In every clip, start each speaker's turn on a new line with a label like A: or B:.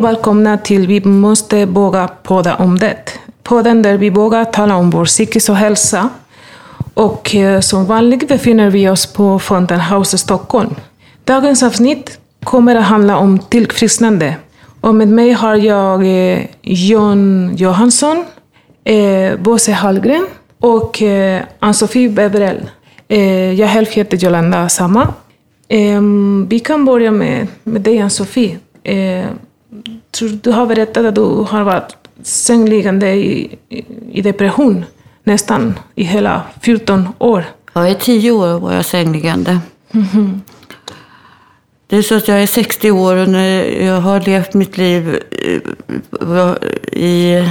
A: Och välkomna till Vi måste våga podda om det. Podden där vi vågar tala om vår psykiska hälsa. Och eh, som vanligt befinner vi oss på Fountain House Stockholm. Dagens avsnitt kommer att handla om tillfrisknande. Och med mig har jag eh, John Johansson, eh, Bosse Hallgren och Ann-Sofie Beverell. Jag själv heter Jolanda Sama. Ehm, vi kan börja med, med dig Ann-Sofie. Eh, du har berättat att du har varit sängliggande i, i depression nästan i hela 14 år.
B: Ja, i 10 år var jag sängliggande. Mm -hmm. Det är så att jag är 60 år och jag har levt mitt liv eh, i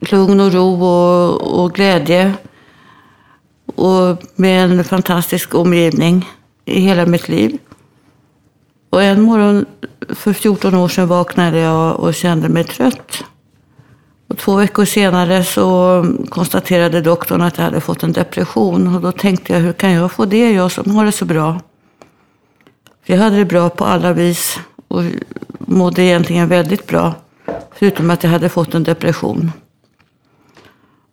B: lugn och ro och, och glädje. Och med en fantastisk omgivning i hela mitt liv. Och en morgon för 14 år sedan vaknade jag och kände mig trött. Och två veckor senare så konstaterade doktorn att jag hade fått en depression. Och då tänkte jag, hur kan jag få det, jag som har det så bra? För jag hade det bra på alla vis och mådde egentligen väldigt bra. Förutom att jag hade fått en depression.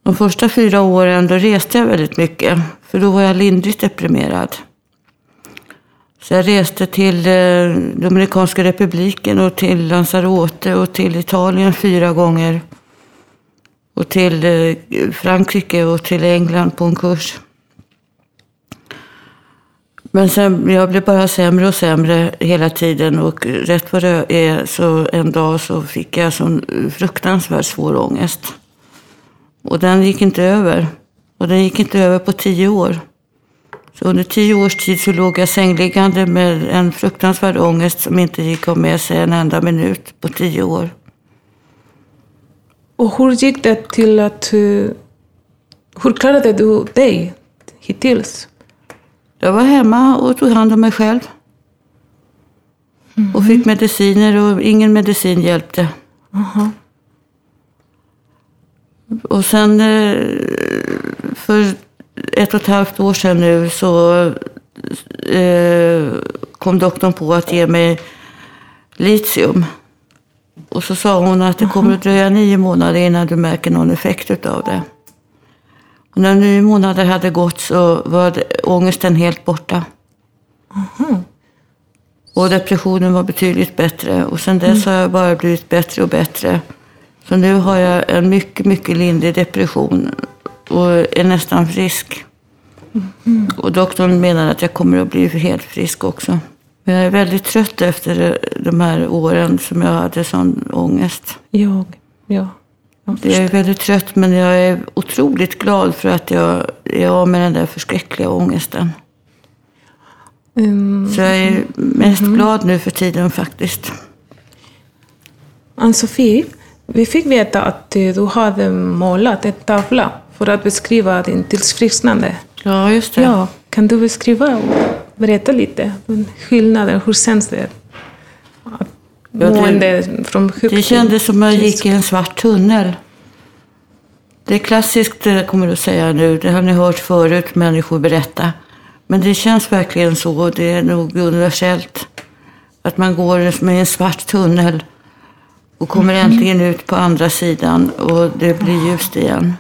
B: De första fyra åren då reste jag väldigt mycket. För då var jag lindrigt deprimerad. Så jag reste till eh, Dominikanska republiken och till Lanzarote och till Italien fyra gånger. Och till eh, Frankrike och till England på en kurs. Men sen, jag blev bara sämre och sämre hela tiden och rätt vad det är så en dag så fick jag sån fruktansvärt svår ångest. Och den gick inte över. Och den gick inte över på tio år. Så under tio års tid så låg jag sängliggande med en fruktansvärd ångest som inte gick av med sig en enda minut på tio år.
A: Och hur gick det till att... Eh, hur klarade du dig hittills?
B: Jag var hemma och tog hand om mig själv. Mm. Och fick mediciner och ingen medicin hjälpte. Mm. Och sen eh, för ett och ett halvt år sedan nu så eh, kom doktorn på att ge mig litium. Och så sa hon att det kommer att dröja nio månader innan du märker någon effekt av det. Och när nio månader hade gått så var ångesten helt borta. Mm. Och depressionen var betydligt bättre. Och sen dess mm. har jag bara blivit bättre och bättre. Så nu har jag en mycket, mycket lindrig depression och är nästan frisk. Mm. Och doktorn menar att jag kommer att bli helt frisk också. Men jag är väldigt trött efter de här åren som jag hade sån ångest.
A: Jag, ja.
B: Jag är väldigt trött men jag är otroligt glad för att jag är av med den där förskräckliga ångesten. Mm. Så jag är mest mm. glad nu för tiden faktiskt.
A: Ann-Sofie, vi fick veta att du hade målat en tavla för att beskriva din tillfrisknande.
B: Ja, just det.
A: Ja, kan du beskriva och berätta lite skillnaden? Hur känns det? Att
B: ja, det, från det kändes som att jag gick i en svart tunnel. Det är klassiskt, det kommer du säga nu. Det har ni hört förut människor berätta. Men det känns verkligen så. Det är nog universellt. Att man går som i en svart tunnel och kommer mm. äntligen ut på andra sidan och det blir ljust igen.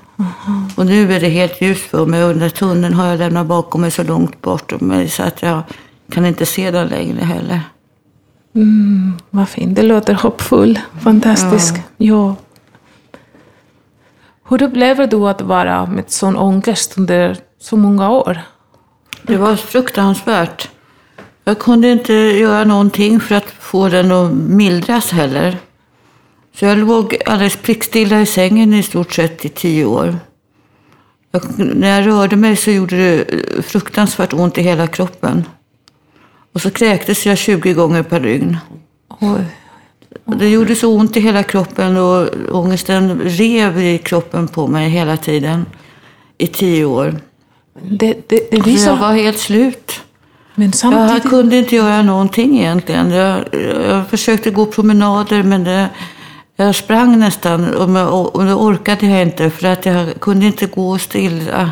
B: Och nu är det helt ljust för mig och den där tunneln har jag lämnat bakom mig så långt bort mig så att jag kan inte se den längre heller.
A: Mm, vad fint, det låter hoppfull. Fantastiskt. Ja. ja. Hur upplever du att vara med sån ångest under så många år?
B: Det var fruktansvärt. Jag kunde inte göra någonting för att få den att mildras heller. Så jag låg alldeles prickstilla i sängen i stort sett i tio år. Jag, när jag rörde mig så gjorde det fruktansvärt ont i hela kroppen. Och så kräktes jag 20 gånger per dygn. Det gjorde så ont i hela kroppen och ångesten rev i kroppen på mig hela tiden. I tio år. Det, det, det visar... Jag var helt slut. Men samtidigt... Jag kunde inte göra någonting egentligen. Jag, jag försökte gå promenader men det, jag sprang nästan och, och då orkade jag inte för att jag kunde inte gå stilla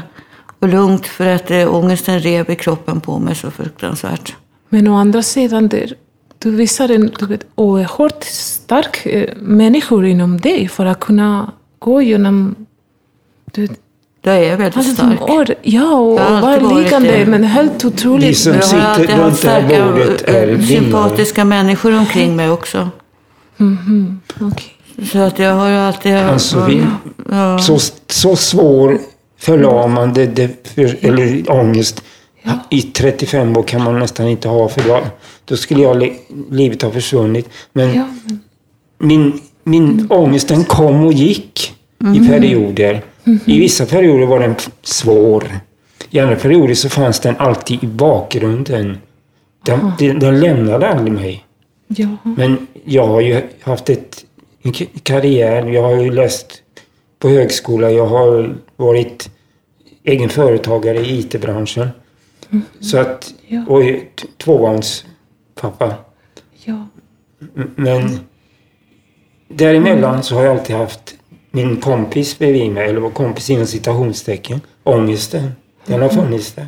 B: och lugnt för att ångesten rev i kroppen på mig så fruktansvärt.
A: Men å andra sidan, det, du visar en du vet, oerhört stark eh, människor inom dig för att kunna gå genom... Du, vet,
B: Jag är väldigt
A: alltså,
B: stark.
A: de år, ja, och
B: varit
A: liggande,
B: det.
A: men helt otroligt.
C: som
B: Jag har
C: sitter runt det här
B: starka,
C: bordet är
B: eh, sympatiska människor omkring mig också.
A: Okej.
B: Så att jag har ju alltid...
C: Alltså, vi,
B: ja,
C: så, så svår förlamande det, för, eller ångest i 35 år kan man nästan inte ha för då, då skulle jag li, livet ha försvunnit. Men
A: Ja, men,
C: min, min ångest den kom och gick i perioder. I vissa perioder var den svår. I andra perioder så fanns den alltid i bakgrunden. Den, den, den lämnade aldrig mig.
A: Ja.
C: Men jag har ju haft ett, en karriär. Jag har ju läst på högskola. Jag har varit egen företagare i IT-branschen. Så att,
A: Ja.
C: och tvåbarnspappa.
A: ja.
C: Men däremellan så har jag alltid haft min kompis bredvid mig, eller vår kompis inom citationstecken, ångesten. Den har funnits där.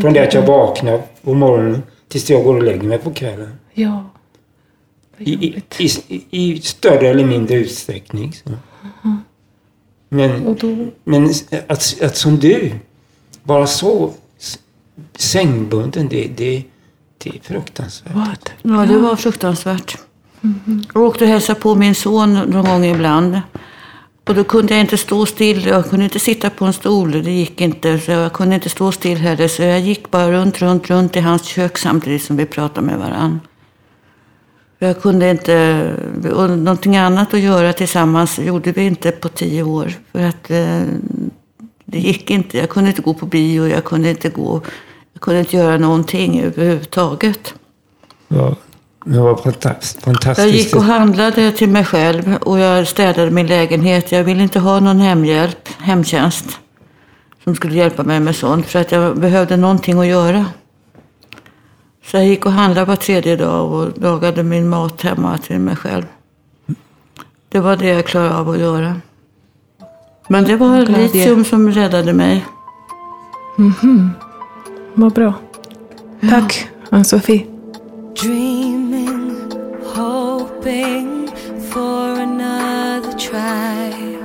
C: Från det att jag vaknar på morgonen tills jag går och lägger mig på kvällen.
A: Ja.
C: I, i, i, I större eller mindre utsträckning. Så. Men, men att, att som du vara så sängbunden, det, det, det är fruktansvärt.
B: ja, det var fruktansvärt. Jag åkte och hälsade på min son någon gång ibland. Och då kunde jag inte stå still. Jag kunde inte sitta på en stol. Det gick inte. Så jag kunde inte stå still heller. Så jag gick bara runt, runt, runt i hans kök samtidigt som vi pratade med varandra. Jag kunde inte... Och någonting annat att göra tillsammans gjorde vi inte på tio år. För att eh, det gick inte. Jag kunde inte gå på bio. Jag kunde inte gå... Jag kunde inte göra någonting överhuvudtaget.
C: Ja, det var fantastiskt.
B: Jag gick och handlade till mig själv och jag städade min lägenhet. Jag ville inte ha någon hemhjälp, hemtjänst, som skulle hjälpa mig med sånt. För att jag behövde någonting att göra. Så jag gick och handlade var tredje dag och lagade min mat hemma till mig själv. Det var det jag klarade av att göra. Men det var litium som räddade mig.
A: Vad bra. Tack, Ann-Sofie.
D: Dreaming, hoping for another try.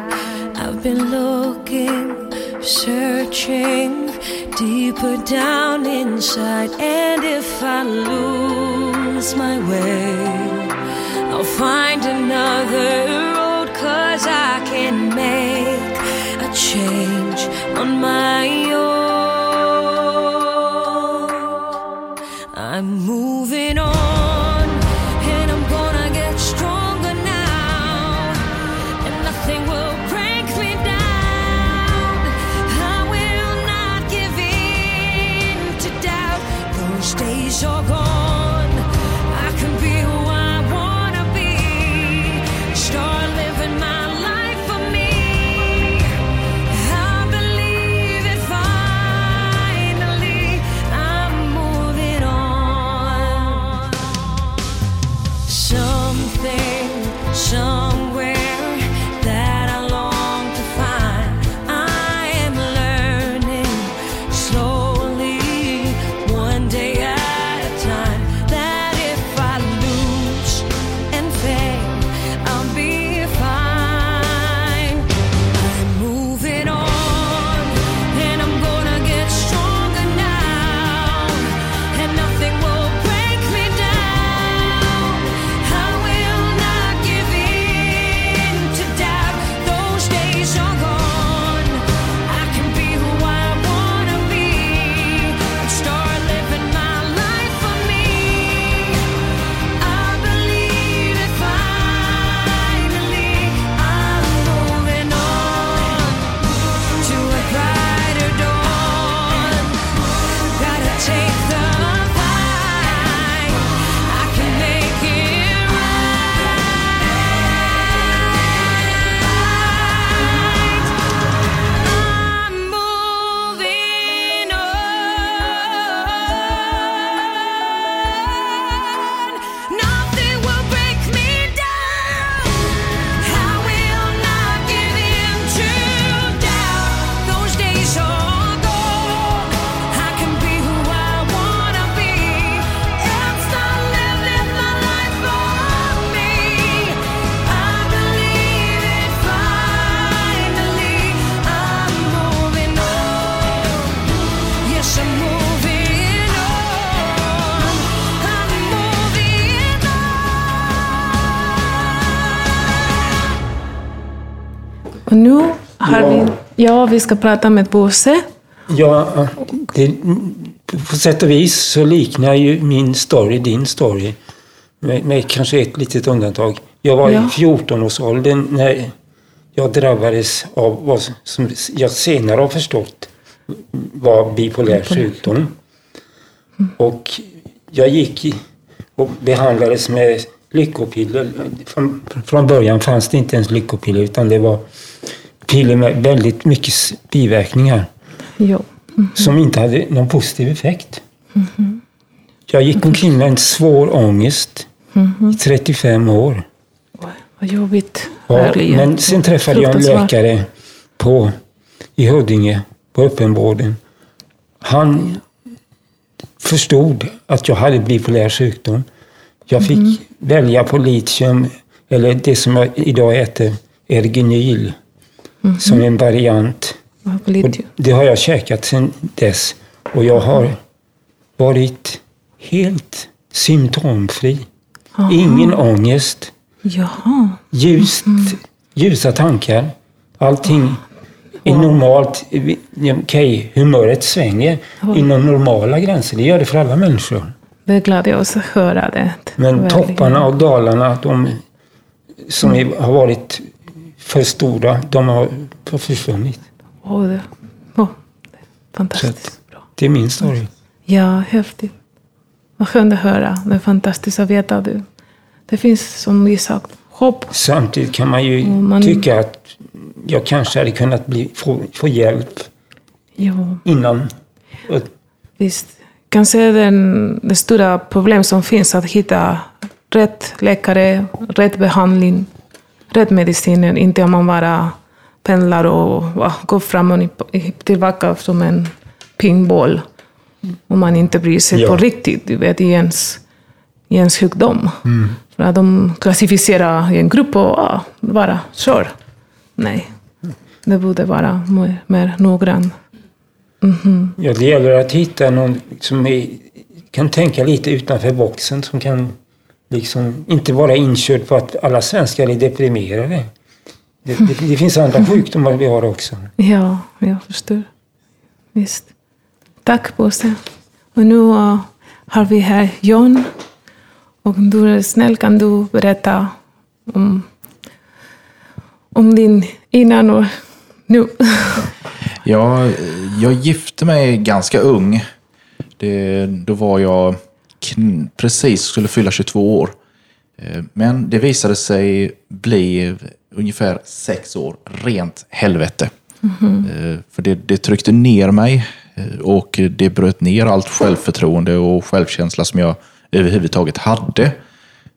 D: I've been looking, searching deeper down inside. And if I lose my way, I'll find another road. Cause I can make a change on my own.
A: Har
C: Ja.
A: vi... Ska prata med Bosse.
C: Ja, det, på sätt och vis så liknar ju min story din story. Med, med kanske ett litet undantag. Jag var
A: Ja.
C: i 14-årsåldern när jag drabbades av vad som jag senare har förstått var bipolär sjukdom. Och jag gick och behandlades med lyckopiller. Från, från början fanns det inte ens lyckopiller utan det var piller med väldigt mycket biverkningar
A: Jo.
C: som inte hade någon positiv effekt. Jag gick omkring med en svår ångest i 35 år.
A: Oj, Vad jobbigt.
C: Ja, men sen träffade jag en läkare på, i Huddinge, på öppenvården. Han förstod att jag hade bipolär sjukdom. Jag fick
A: Mhm.
C: välja på litium, eller det som jag idag äter, Ergenyl,
A: Mhm.
C: som en variant. Och
A: det?
C: har jag käkat sedan dess. Och jag har varit helt symptomfri. Ingen ångest,
A: Jaha.
C: ljust, ljusa tankar. Allting är normalt. Okej, humöret svänger inom normala gränser. Det gör det för alla människor.
A: Det gläder oss att höra det.
C: Men
A: Verkligen.
C: topparna och dalarna, de som är, har varit för stora, de har, försvunnit.
A: Åh, det, åh, fantastiskt bra.
C: det är min story.
A: Ja, häftigt. Vad skönt att höra. Det är fantastiskt att veta att det, det finns, som vi sagt, hopp.
C: Samtidigt kan man ju
A: man-
C: tycka att jag kanske hade kunnat bli, få, få hjälp
A: Jo,
C: innan.
A: Visst. Kanske den, det stora problem som finns att hitta rätt läkare, rätt behandling, rätt mediciner. Inte om man bara pendlar och va, går fram och tillbaka som en pingboll. Om man inte bryr sig
C: Ja.
A: på riktigt, du vet, i ens, i ens sjukdom. För att de klassificerar en grupp och ah, bara kör. Nej, det borde vara mer, mer noggrant.
C: Ja, det gäller att hitta någon som är, kan tänka lite utanför boxen, som kan liksom inte vara inkörd på att alla svenskar är deprimerade. Det, det, det finns andra sjukdomar vi har också.
A: Ja, jag förstår. Visst. Tack Bosse. Och nu uh, har vi här John. Och du är snäll kan du berätta om, om din innan och nu.
E: Ja, jag gifte mig ganska ung. Det, då var jag precis skulle fylla 22 år. Eh, Men det visade sig bli ungefär sex år rent helvete. Eh, För det, det tryckte ner mig eh, och det bröt ner allt självförtroende och självkänsla som jag överhuvudtaget hade.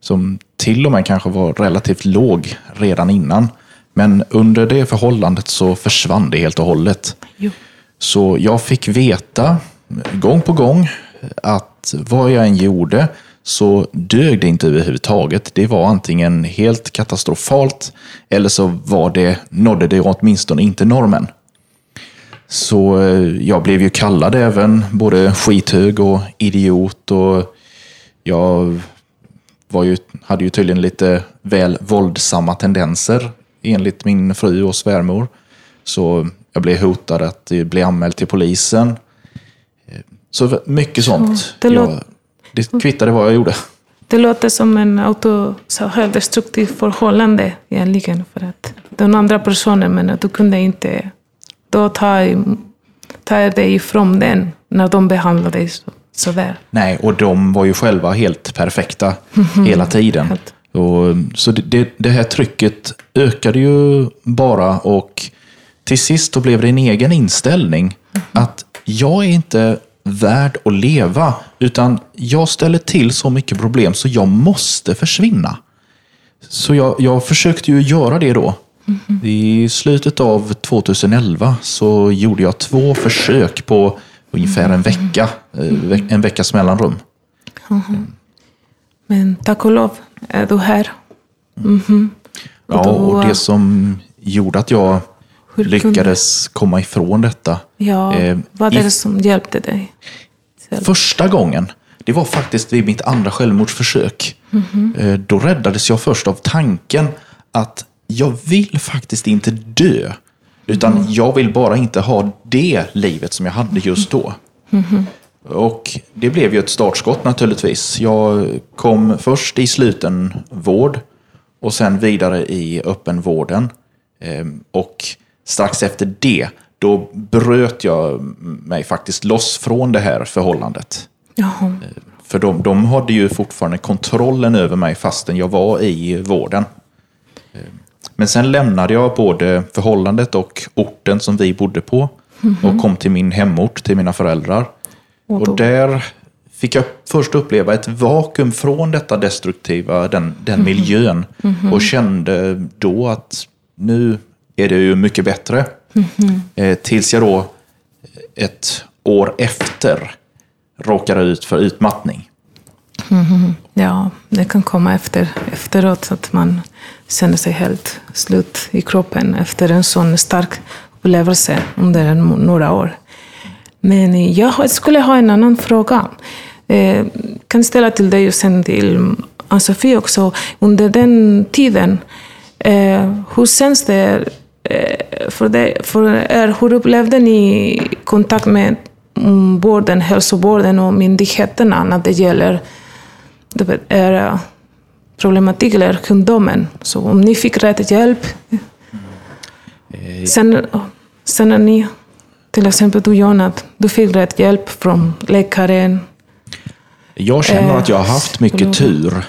E: Som till och med kanske var relativt låg redan innan. Men under det förhållandet så försvann det helt och hållet.
A: Jo.
E: Så jag fick veta gång på gång att vad jag än gjorde så dög det inte överhuvudtaget. Det var antingen helt katastrofalt eller så var det, nådde det åtminstone inte normen. Så eh, jag blev ju kallad även både skithög och idiot och jag var ju, hade ju tydligen lite väl våldsamma tendenser enligt min fru och svärmor. Så jag blev hotad att bli anmäld till polisen. Så mycket sånt.
A: det
E: jag, det kvittade vad jag gjorde.
A: Det låter som en auto, så självdestruktiv förhållande egentligen. För att den andra personen, men att du kunde inte då ta, ta dig ifrån den när de behandlade dig så, sådär.
E: Nej, och de var ju själva helt perfekta hela tiden.
A: Helt.
E: Och, så det, det, det här trycket ökade ju bara och till sist då blev det en egen inställning att jag är inte värd att leva utan jag ställer till så mycket problem så jag måste försvinna. Så jag, jag försökte ju göra det då. I slutet av 2011 så gjorde jag två försök på ungefär en vecka. eh, En veckas mellanrum.
A: Men tack och lov är du här. Mhm.
E: Ja, och det som gjorde att jag
A: Hur kunde-
E: lyckades komma ifrån detta.
A: Ja,
E: eh,
A: vad
E: i
A: är det som hjälpte dig? Själv?
E: Första gången, det var faktiskt vid mitt andra självmordsförsök.
A: Mhm.
E: Eh, Då räddades jag först av tanken att jag vill faktiskt inte dö. Utan jag vill bara inte ha det livet som jag hade just då. Och det blev ju ett startskott naturligtvis. Jag kom först i sluten vård och sen vidare i öppenvården. Ehm, Och strax efter det, då bröt jag mig faktiskt loss från det här förhållandet.
A: Jaha.
E: För de, de hade ju fortfarande kontrollen över mig fastän jag var i vården. Eh, Men sen lämnade jag både förhållandet och orten som vi bodde på och kom till min hemort, till mina föräldrar.
A: Och
E: Och, där fick jag först uppleva ett vakuum från detta destruktiva, den, den miljön. Och kände då att nu är det ju mycket bättre. Eh, tills jag då ett år efter råkade ut för utmattning.
A: Ja, det kan komma efter, efteråt att man känner sig helt slut i kroppen efter en sån stark upplevelse under några år. Men jag skulle ha en annan fråga. Eh, kan ställa till dig och sen till Ann-Sofie också. Under den tiden, eh, hur känns det för, dig, för er? Hur upplevde ni kontakt med mm, vården, hälsovården och myndigheterna när det gäller er problematik eller sjukdomen. Så om ni fick rätt hjälp. Sen, sen när ni, till exempel du John, att du fick rätt hjälp från läkaren.
E: Jag känner
A: Eh,
E: att jag har haft mycket tur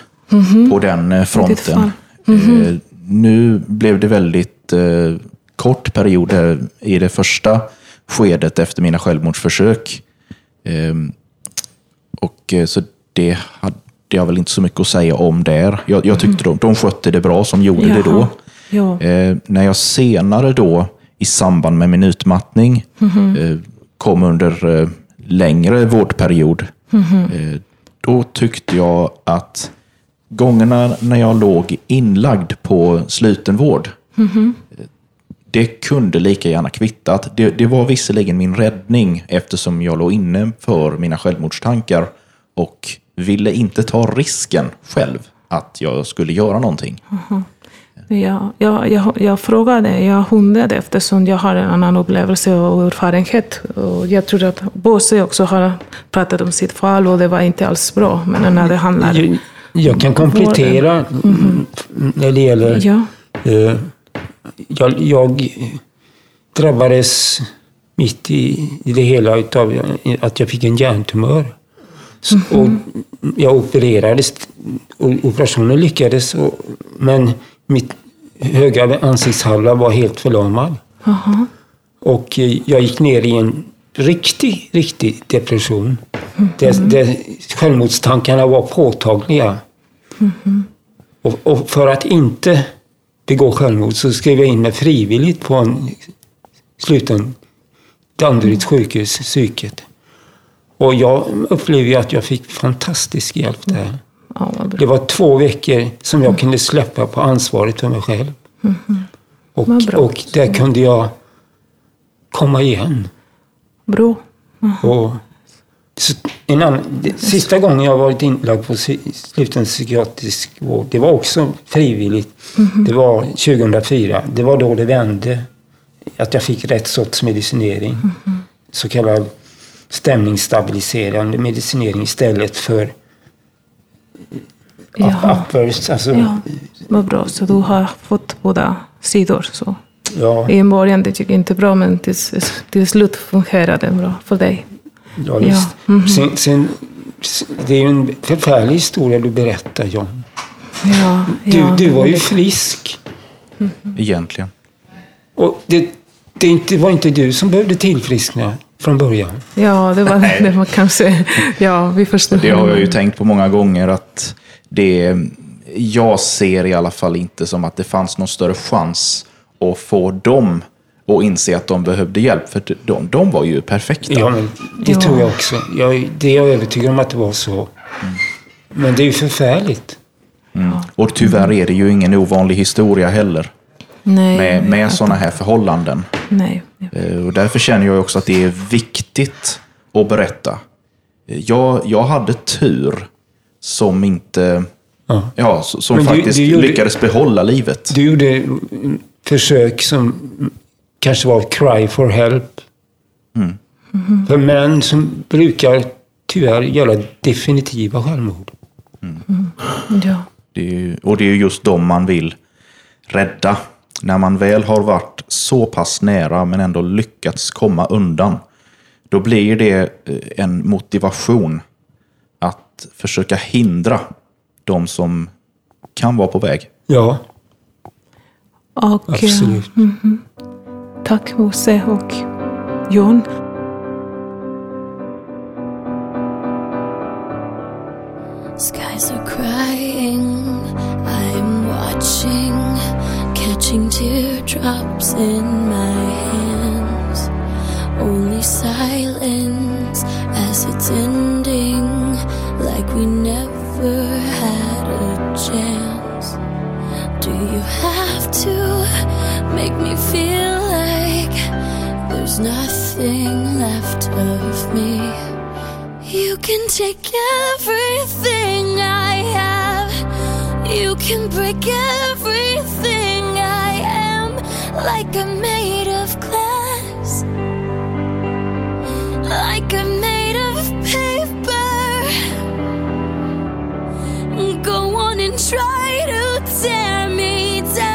E: på den eh, fronten.
A: fall.
E: Eh, Nu blev det väldigt eh, kort period här i det första skedet efter mina självmordsförsök. Eh, och, så det hade jag väl inte så mycket att säga om där. Jag, jag tyckte de, de skötte det bra som gjorde det då.
A: Ja.
E: Eh, när jag senare då i samband med min utmattning eh, kom under eh, längre vårdperiod, eh, då tyckte jag att gångerna när jag låg inlagd på slutenvård, eh, det kunde lika gärna kvittat. Det, det var visserligen min räddning eftersom jag låg inne för mina självmordstankar och ville inte ta risken själv att jag skulle göra någonting.
A: Ja, jag, jag, jag frågade, jag undrade eftersom jag har en annan upplevelse och erfarenhet. Och jag tror att Bosse också har pratat om sitt fall och det var inte alls bra. Men när det handlar...
C: Jag, kan komplettera mm, när det gäller...
A: Ja,
C: Eh, jag, jag drabbades mitt i, i det hela av att jag fick en hjärntumör. Så, och jag opererades och operationen lyckades och, men mitt högra ansiktshalva var helt förlamad.
A: aha.
C: Och eh, jag gick ner i en riktig, riktig depression. Där, där självmordstankarna var påtagliga. Och, och för att inte begå självmord så skrev jag in mig frivilligt på en sluten Danderyds sjukhus, psyket. Och jag upplevde att jag fick fantastisk hjälp där.
A: Ja.
C: Det var två veckor som jag kunde släppa på ansvaret för mig själv. Och,
A: Vad bra.
C: och där kunde jag komma igen.
A: Bra.
C: Och det, sista gången jag varit inlagd på sluten psykiatrisk vård, det var också frivilligt. Det var 2004. Det var då det vände. Att jag fick rätt sorts medicinering. Så kallad stämningsstabiliserande medicinering istället för
A: Jaha.
C: uppburst. Alltså,
A: Ja, vad bra. Så du har fått båda sidor. Så.
C: Ja,
A: I början det gick inte bra, men till, till slut fungerade det bra för dig.
C: ja, visst. Sen, sen, det är ju en förfärlig historia du berättar, John.
A: Ja,
C: Du,
A: ja,
C: du var ju frisk.
E: Egentligen.
C: Och det, det, inte, var inte du som behövde tillfriskna från början.
A: Ja, det var, det var kanske... Ja, vi förstår.
E: Det har jag ju tänkt på många gånger att det, jag ser i alla fall inte som att det fanns någon större chans att få dem att inse att de behövde hjälp. För de, de var ju perfekta.
C: Ja, men det
A: Ja.
C: tror jag också. Jag, det är jag övertygad om att det var så. Men det är ju förfärligt.
E: Mm. Och tyvärr är det ju ingen ovanlig historia heller
A: Nej,
E: med, med sådana här förhållanden.
A: nej.
E: Eh, Och därför känner jag också att det är viktigt att berätta. Eh, Jag, jag hade tur som inte
C: Ja.
E: Ja, som
C: Men du-
E: faktiskt
C: du gjorde-
E: lyckades behålla livet.
C: Du gjorde mm, försök som kanske var cry for help. För män som brukar tyvärr göra definitiva självmord.
A: Ja.
E: Det ju- och det är ju just dem man vill rädda. När man väl har varit så pass nära men ändå lyckats komma undan. Då blir det eh, en motivation att försöka hindra de som kan vara på väg.
C: Ja,
A: Och, eh,
C: absolut.
A: tack Bosse och John.
F: Skies are crying, I'm watching, catching teardrops in my hands. Only silence as it's ending, like we never had a chance. Do you have to make me feel like there's nothing left of me? You can take everything I have. You can break everything I am, like I'm made of glass, like I'm made of paper. Go on and try to tear me down.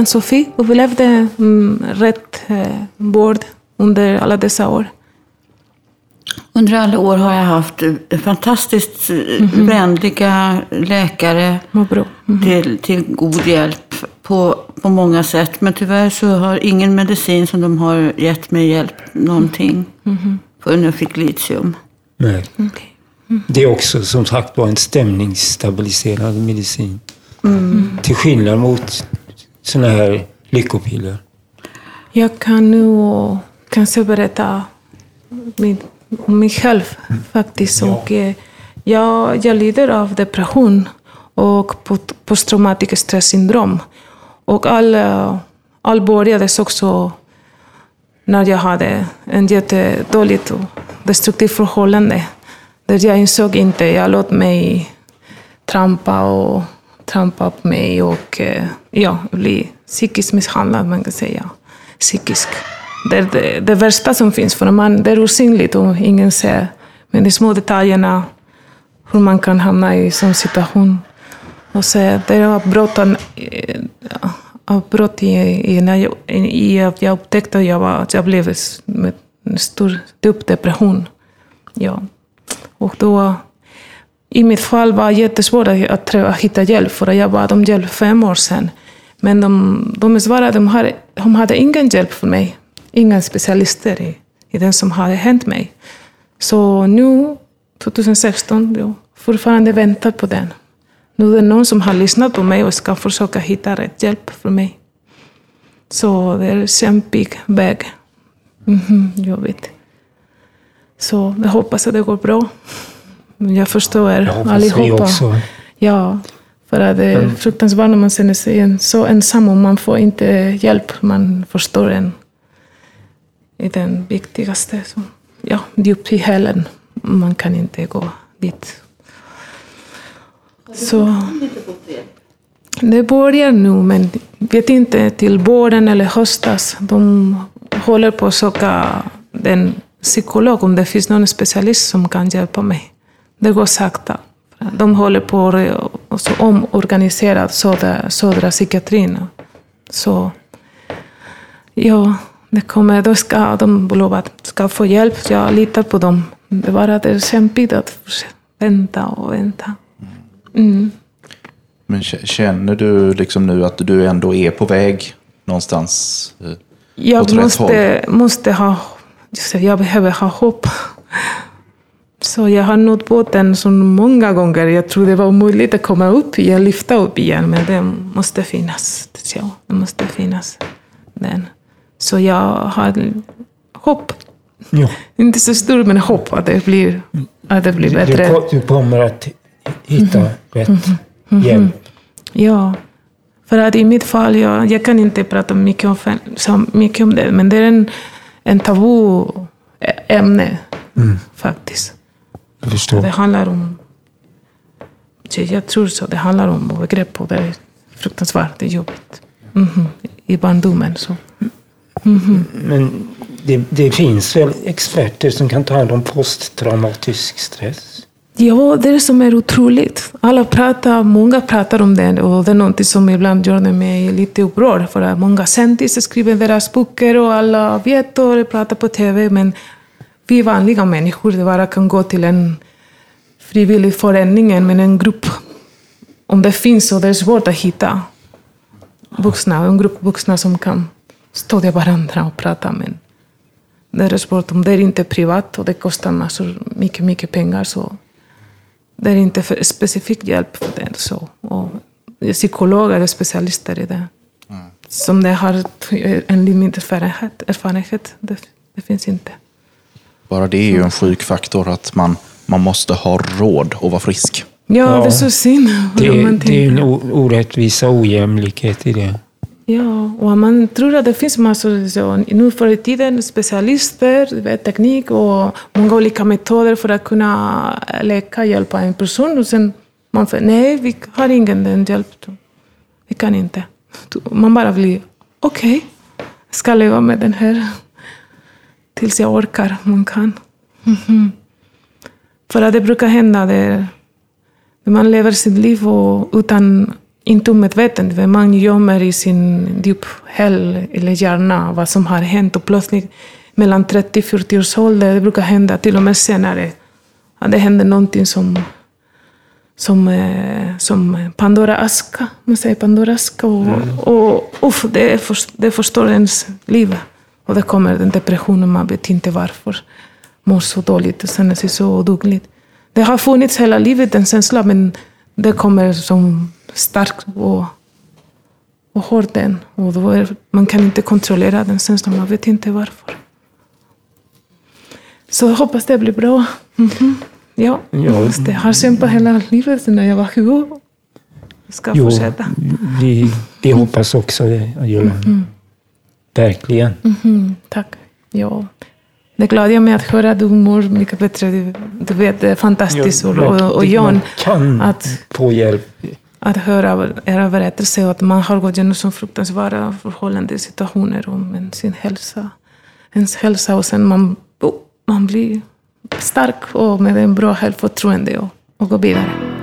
A: Och du, Ann-Sofie, upplevde mm, rätt eh, vård under alla dessa år?
B: Under alla år har jag haft eh, fantastiskt eh, vänliga läkare
A: Vad bra.
B: till, till god hjälp på, på många sätt. Men tyvärr så har ingen medicin som de har gett mig hjälp någonting förrän jag fick litium.
C: Nej.
A: Okej.
C: Det är också som sagt var en stämningsstabiliserande medicin. Till skillnad mot såna här lyckopiller.
A: Jag kan nu kanske berätta min, om mig själv faktiskt. Och, eh, jag, jag lider av depression och post- posttraumatiskt stressyndrom. Och all, eh, all började också när jag hade en jättedåligt och destruktivt förhållande. Där jag insåg inte, jag låt mig trampa och trampa upp mig och eh, ja, bli psykiskt misshandlad, man kan säga. Psykisk. Det är det, det värsta som finns, för man, det är osynligt och ingen ser. Men de små detaljerna, hur man kan hamna i sån situation. Och så, det är eh, avbrott, avbrott i, i, när jag, i att jag upptäckte att jag, var, att jag blev med en stor djup depression. Ja. Och då, i mitt fall var det jättesvårt att, att, att hitta hjälp, för jag bad om hjälp fem år sedan. Men de, de svarade att de hade, de hade ingen hjälp för mig. Inga specialister i, i det som hade hänt mig. Så nu, 2016, jag fortfarande väntar på den. Nu är det någon som har lyssnat på mig och ska försöka hitta rätt hjälp för mig. Så det är en kämpig väg. Mhm, jag vet. Så jag hoppas att det går bra. Jag förstår
C: Jag hoppas
A: allihopa.
C: vi också.
A: Ja, för att det är fruktansvärt när man känner sig en- så ensam och man får inte hjälp. Man förstår en i den viktigaste. Så, ja, djupt i hälen. Man kan inte gå dit. Så det börjar nu, men vet inte till våren eller höstas. De håller på att söka den psykolog, om det finns någon specialist som kan hjälpa mig. Det går sakta. De håller på att omorganisera södra, södra psykiatrin. Så ja, det kommer, då ska de lova att ska få hjälp. Jag litar på dem. Det är bara det är kämpigt att vänta och vänta. Mm.
E: Men k- känner du liksom nu att du ändå är på väg någonstans? eh, åt
A: Jag
E: rätt
A: måste, måste ha, jag behöver ha hopp. Så jag har nått botten så många gånger. Jag tror det var omöjligt att komma upp igen, lyfta upp igen. Men det måste finnas. Ja, det måste finnas. Den. Så jag har hopp.
C: Ja.
A: Inte så stort, men hopp att det blir, att det blir
C: Du,
A: bättre.
C: ko- du kommer att hitta
A: Mhm.
C: rätt hjälp.
A: Ja, för att i mitt fall, jag, jag kan inte prata mycket om, så mycket om det, men det är en, en tabu ämne faktiskt.
C: Jag förstår.
A: Det handlar om, jag tror så, det handlar om övergrepp och det är fruktansvärt, det är jobbigt. Mhm. I barndomen. Så.
C: Men det, det finns väl experter som kan ta hand om posttraumatisk stress?
A: Ja, det är det som är otroligt. Alla pratar, många pratar om det och det är något som ibland gör mig lite upprörd. För att många kändisar skriver deras böcker och alla vet och pratar på TV. Men vi vanliga människor bara kan gå till en frivillig förening, men en grupp. Om det finns så det är svårt att hitta vuxna, en grupp vuxna som kan stödja varandra och prata. Men det är svårt om det är inte privat och det kostar massor, mycket, mycket pengar. Så det är inte för specifik hjälp för det. Så. Och psykologer är specialister i det. Som det har en limit erfarenhet. erfarenhet. Det, det finns inte.
E: Bara det är ju en sjuk faktor att man, man måste ha råd att vara frisk.
A: Ja,
C: Ja.
A: det är så synd.
C: Det, det är en orättvisa och ojämlikhet i det.
A: Ja, och man tror att det finns massor, så, nu för i tiden, specialister, teknik och många olika metoder för att kunna läka, hjälpa en person. Och sen man säger, nej, vi har ingen den hjälp. Vi kan inte. Man bara blir, okej, jag ska leva med den här tills jag orkar, man kan. Mhm. För att det brukar hända, det, när man lever sitt liv och utan, inte omedvetet, man gömmer i sin djup eller hjärna vad som har hänt och plötsligt mellan 30 40 års ålder, det brukar hända till och med senare, att det händer någonting som som, eh, som Pandora aska, man säger Pandora aska och, och uff, det, för, det förstör ens liv. Och det kommer den depressionen, man vet inte varför. Mår så dåligt och känner sig så oduglig. Det har funnits hela livet, den känslan, men det kommer som starkt och, och hårt den. Och då är, man kan inte kontrollera den känslan, man vet inte varför. Så jag hoppas det blir bra. Mhm. Ja,
C: Ja.
A: det. Jag har kämpat hela livet sedan jag var 20. Jag ska
C: Jo,
A: fortsätta.
C: vi, vi hoppas också det, Julia. Verkligen.
A: Mhm, tack.
G: Ja. Det glädjer mig att höra att du mår mycket bättre. Du, du vet, det är fantastiskt.
C: Ja,
G: och, och, John, att,
C: få hjälp.
G: att höra era berättelser och att man har gått igenom så fruktansvärda förhållanden, situationer med sin hälsa. Ens hälsa och sen man, man blir stark och med en bra självförtroende och, och går vidare.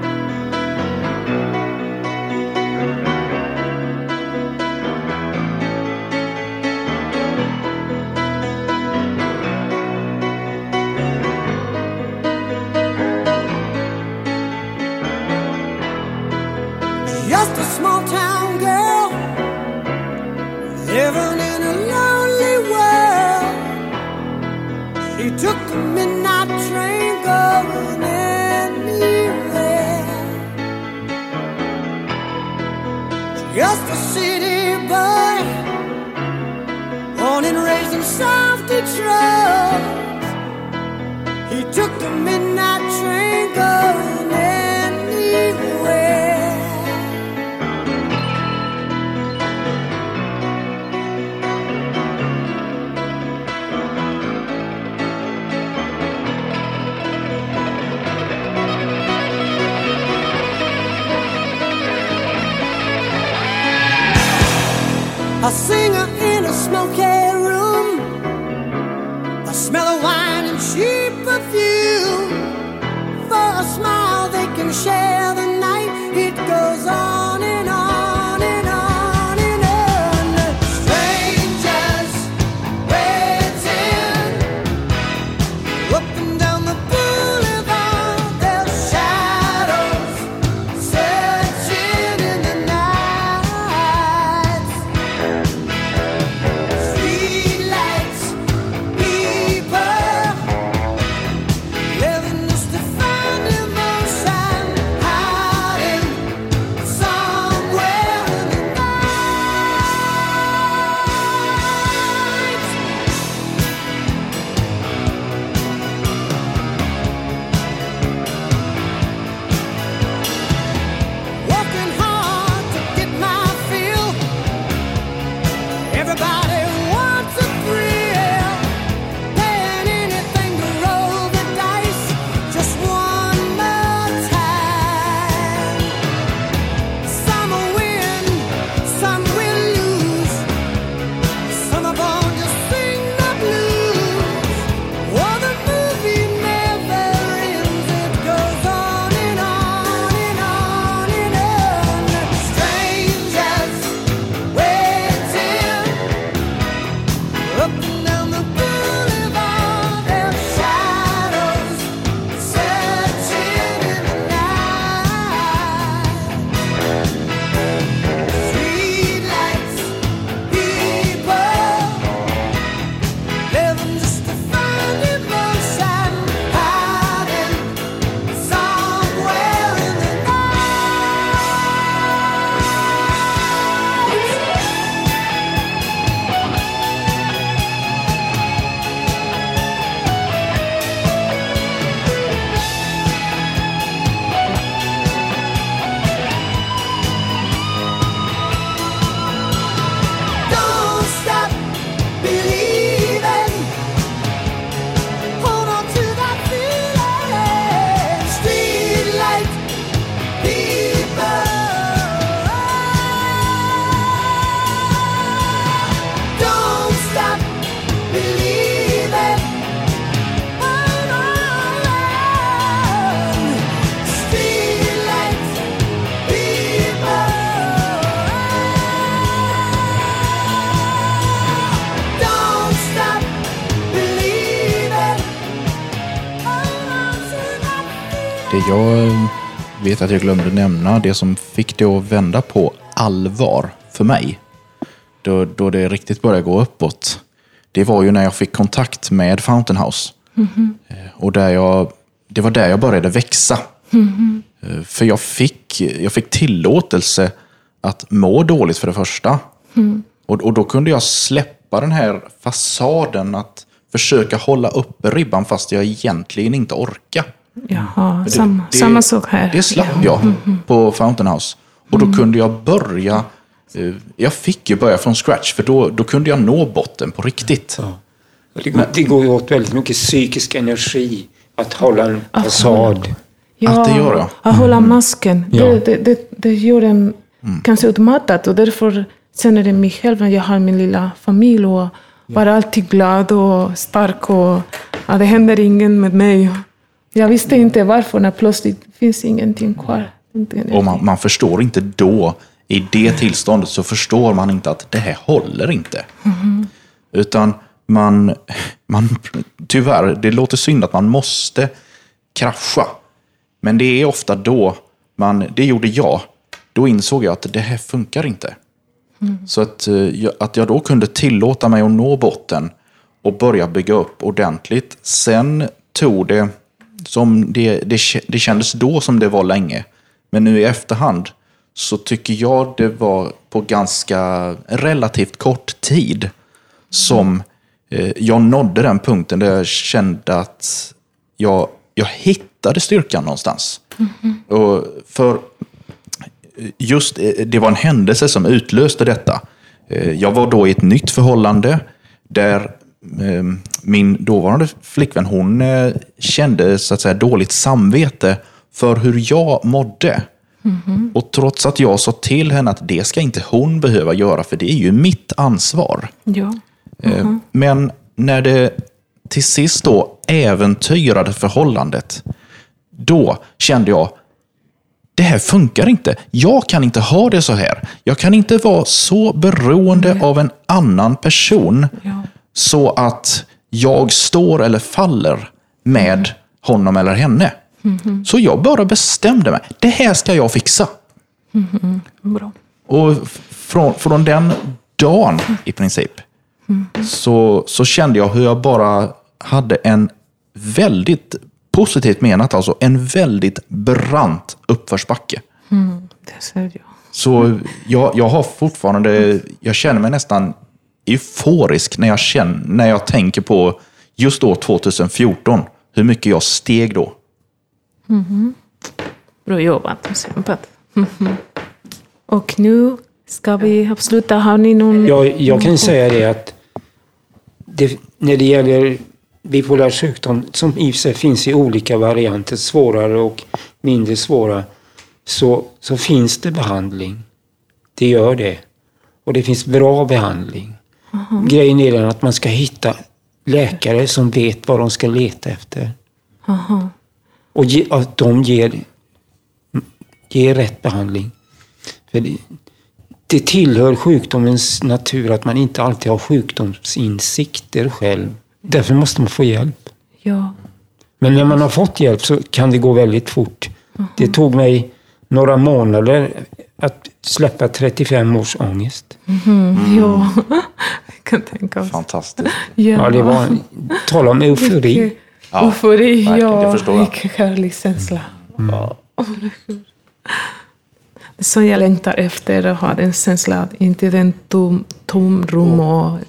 E: Vet att jag glömde nämna, det som fick det att vända på allvar för mig, då, då det riktigt började gå uppåt, det var ju när jag fick kontakt med Fountain House. Eh, Och där jag, det var där jag började växa. Eh, För jag fick, jag fick tillåtelse att må dåligt för det första. Och, och då kunde jag släppa den här fasaden att försöka hålla uppe ribban fast jag egentligen inte orkar.
G: Jaha,
E: Det-
G: samma,
E: det-
G: samma sak här.
E: Det slapp jag på Fountain House. Och då kunde jag börja... eh, Jag fick ju börja från scratch, för då, då kunde jag nå botten på riktigt.
C: Ja. Det går, det går ju åt väldigt mycket psykisk energi att hålla en fasad.
A: Ja,
E: Att det gör det?
A: Att hålla masken.
C: Ja.
A: Det, det, det, det gör en kanske utmattad och därför känner jag mig själv när jag har min lilla familj och vara alltid glad och stark och att det händer ingen med mig. Jag visste inte varför när plötsligt finns ingenting kvar.
E: Och man, man förstår inte då, i det tillståndet, så förstår man inte att det här håller inte. Utan man, man, tyvärr, det låter synd att man måste krascha. Men det är ofta då, man, det gjorde jag, då insåg jag att det här funkar inte. Så att, eh, att jag då kunde tillåta mig att nå botten och börja bygga upp ordentligt. Sen tog det, som det, det, det kändes då som det var länge. Men nu i efterhand så tycker jag det var på ganska relativt kort tid som eh, jag nådde den punkten där jag kände att jag, jag hittade styrkan någonstans. Och för just eh, det var en händelse som utlöste detta. Eh, Jag var då i ett nytt förhållande där min dåvarande flickvän, hon eh, kände så att säga dåligt samvete för hur jag mådde. Och trots att jag sa till henne att det ska inte hon behöva göra, för det är ju mitt ansvar.
A: Ja.
E: Eh, Men när det till sist då äventyrade förhållandet, då kände jag, det här funkar inte. Jag kan inte ha det så här. Jag kan inte vara så beroende av en annan person
A: Ja.
E: Så att jag står eller faller med honom eller henne. Så jag bara bestämde mig. Det här ska jag fixa.
A: Bra.
E: Och från, från den dagen i princip så, så kände jag hur jag bara hade en väldigt positivt menat, alltså en väldigt brant uppförsbacke.
A: Det ser jag.
E: Så jag, jag har fortfarande, jag känner mig nästan euforisk när jag, känner, när jag tänker på just då 2014, hur mycket jag steg då.
A: Bra jobbat och kämpat. Och nu ska vi avsluta. Har ni någon...
C: Jag, jag kan säga det att det, när det gäller bipolär sjukdom, som i och för sig finns i olika varianter, svårare och mindre svåra, så, så finns det behandling. Det gör det. Och det finns bra behandling. Grejen är den att man ska hitta läkare som vet vad de ska leta efter.
A: Aha.
C: Och ge, att de ger, ger rätt behandling. För det, det tillhör sjukdomens natur att man inte alltid har sjukdomsinsikter själv. Därför måste man få hjälp.
A: Ja.
C: Men när man har fått hjälp så kan det gå väldigt fort. Det tog mig några månader att släppa 35 års ångest.
A: Ja. Kan tänka oss.
E: Fantastiskt.
C: Ja, det var, tala om eufori.
E: Ja,
A: Eufori, ja.
E: förstår jag.
A: Vilken härlig känsla. Ja. Det är Så jag längtar efter att ha den känslan, inte den tom, tomrum och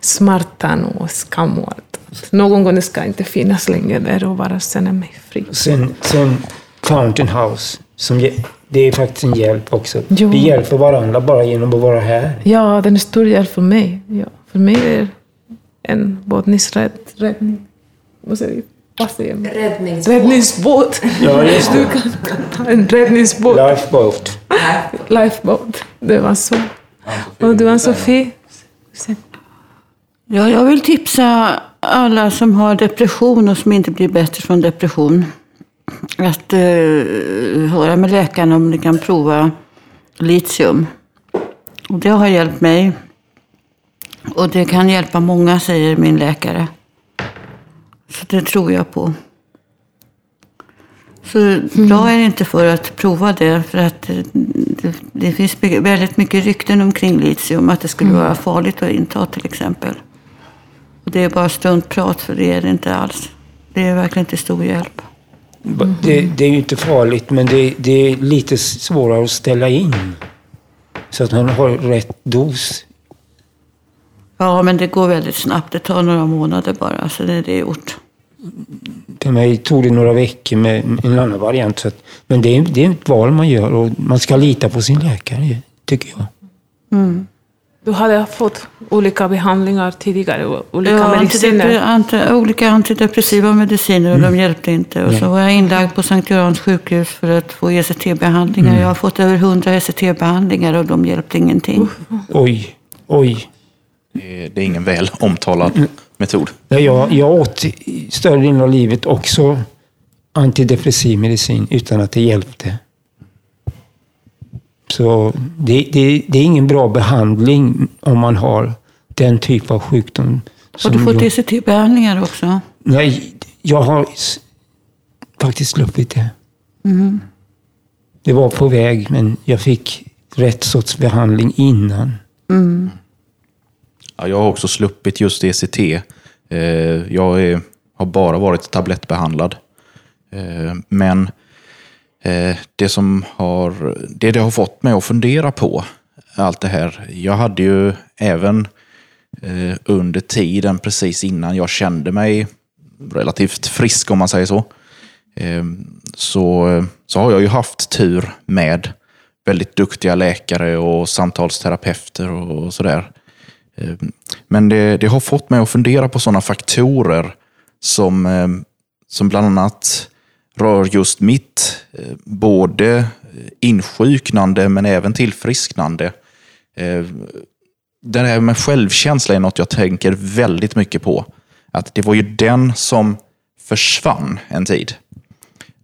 A: smärtan och skam och allt. Någon gång ska jag inte finnas längre där och bara känna mig fri.
C: Sen, sen Fountain House, som, det är faktiskt en hjälp också.
A: Jo.
C: Vi hjälper varandra bara genom att vara här.
A: Ja, den är stor hjälp för mig. Ja, för mig är det en bottnisk rädd, räddning. Vad säger vi? Vad säger man?
H: Räddningsbåt.
A: Räddningsbåt.
C: Ja, just
A: Du
C: det.
A: kan ta en räddningsbåt.
C: Lifeboat.
A: Lifeboat. Det var så. Och du Ann-Sofie?
B: Ja, jag vill tipsa alla som har depression och som inte blir bättre från depression. Att eh, höra med läkaren om de kan prova litium. Och det har hjälpt mig. Och det kan hjälpa många, säger min läkare. Så det tror jag på. Så jag är inte för att prova det. För att eh, det, det finns mycket- väldigt mycket rykten omkring litium. Att det skulle vara farligt att inta till exempel. Och det är bara struntprat för det är det inte alls. Det är verkligen till stor hjälp.
C: Det, det är ju inte farligt, men det, det är lite svårare att ställa in. Så att man har rätt dos.
B: Ja, men det går väldigt snabbt. Det tar några månader bara, så det är det gjort.
C: För mig tog det några veckor med en annan variant. Så att, men det är, det är ett val man gör och man ska lita på sin läkare, tycker jag.
A: Du hade fått olika behandlingar tidigare, olika
B: Ja,
A: mediciner.
B: antidepre- anti, olika antidepressiva mediciner och de hjälpte inte. Och så var jag inlagd på Sankt Görans sjukhus för att få ECT-behandlingar. Jag har fått över 100 ECT-behandlingar och de hjälpte ingenting.
C: Oj, oj.
E: Det är, ingen väl omtalad metod.
C: Ja, jag, jag åt större delen av livet också antidepressiv medicin utan att det hjälpte. Så det, det, det är ingen bra behandling om man har den typ av sjukdom.
B: Har du fått ECT-behandlingar också?
C: Nej, jag har faktiskt sluppit det. Det var på väg, men jag fick rätt sorts behandling innan.
E: Ja, jag har också sluppit just ECT. Eh, Jag är, har bara varit tablettbehandlad. Eh, Men eh, Eh, det som har, det, det har fått mig att fundera på allt det här. Jag hade ju även eh, under tiden precis innan jag kände mig relativt frisk om man säger så. Eh, Så, så har jag ju haft tur med väldigt duktiga läkare och samtalsterapeuter och sådär. Eh, Men det, det har fått mig att fundera på sådana faktorer som, eh, som bland annat rör just mitt eh, både eh, insjuknande men även tillfrisknande. Eh, det här med självkänsla är något jag tänker väldigt mycket på. Att det var ju den som försvann en tid.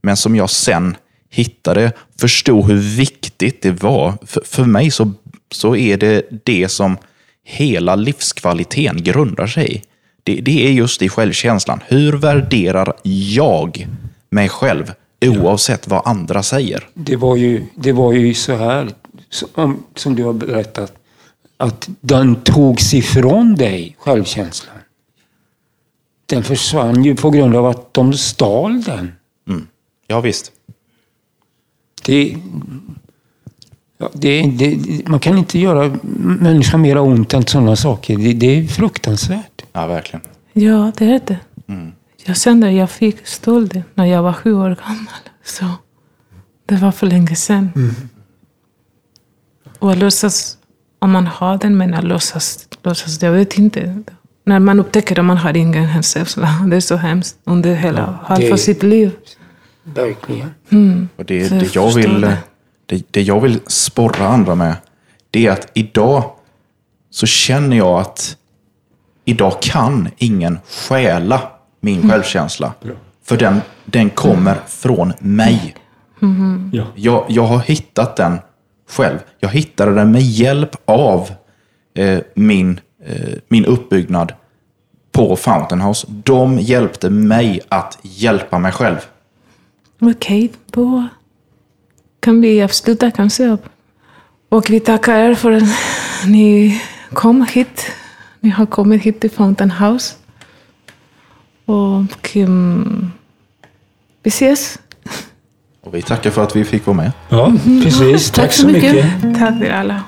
E: Men som jag sen hittade, förstod hur viktigt det var. För, för mig så, så är det det som hela livskvaliteten grundar sig i. Det, det är just i självkänslan. Hur värderar jag mig själv oavsett vad andra säger?
C: Det var ju, det var ju så här, som, som du har berättat, att den togs ifrån dig, självkänslan. Den försvann ju på grund av att de stal den.
E: Ja, visst.
C: Det, ja, det, det, man kan inte göra människan mera ont än sådana saker. Det, det är fruktansvärt.
E: Ja, verkligen.
A: Ja, det är det. Jag kände att jag fick stöld när jag var sju år gammal. Så det var för länge sedan. Och låtsas, om man har den, men att låtsas, låtsas, jag vet inte. När man upptäcker att man har ingen känsla, det är så hemskt under hela,
C: Ja,
A: halva sitt liv.
C: Verkligen.
E: Och det,
A: jag
E: det, jag vill,
A: det.
E: det, det jag vill sporra andra med, det är att idag så känner jag att idag kan ingen stjäla min
A: Mm.
E: självkänsla. För den, den kommer från mig.
C: Ja.
E: Jag, jag har hittat den själv. Jag hittade den med hjälp av eh, min, eh, min uppbyggnad på Fountain House. De hjälpte mig att hjälpa mig själv.
A: Okej, då kan vi avsluta kanske. Och vi tackar er för att ni kom hit. Ni har kommit hit till Fountain House. Och um, vi ses.
E: Och vi tackar för att vi fick vara med.
C: Ja, precis. Tack, så mycket.
A: Tack till alla.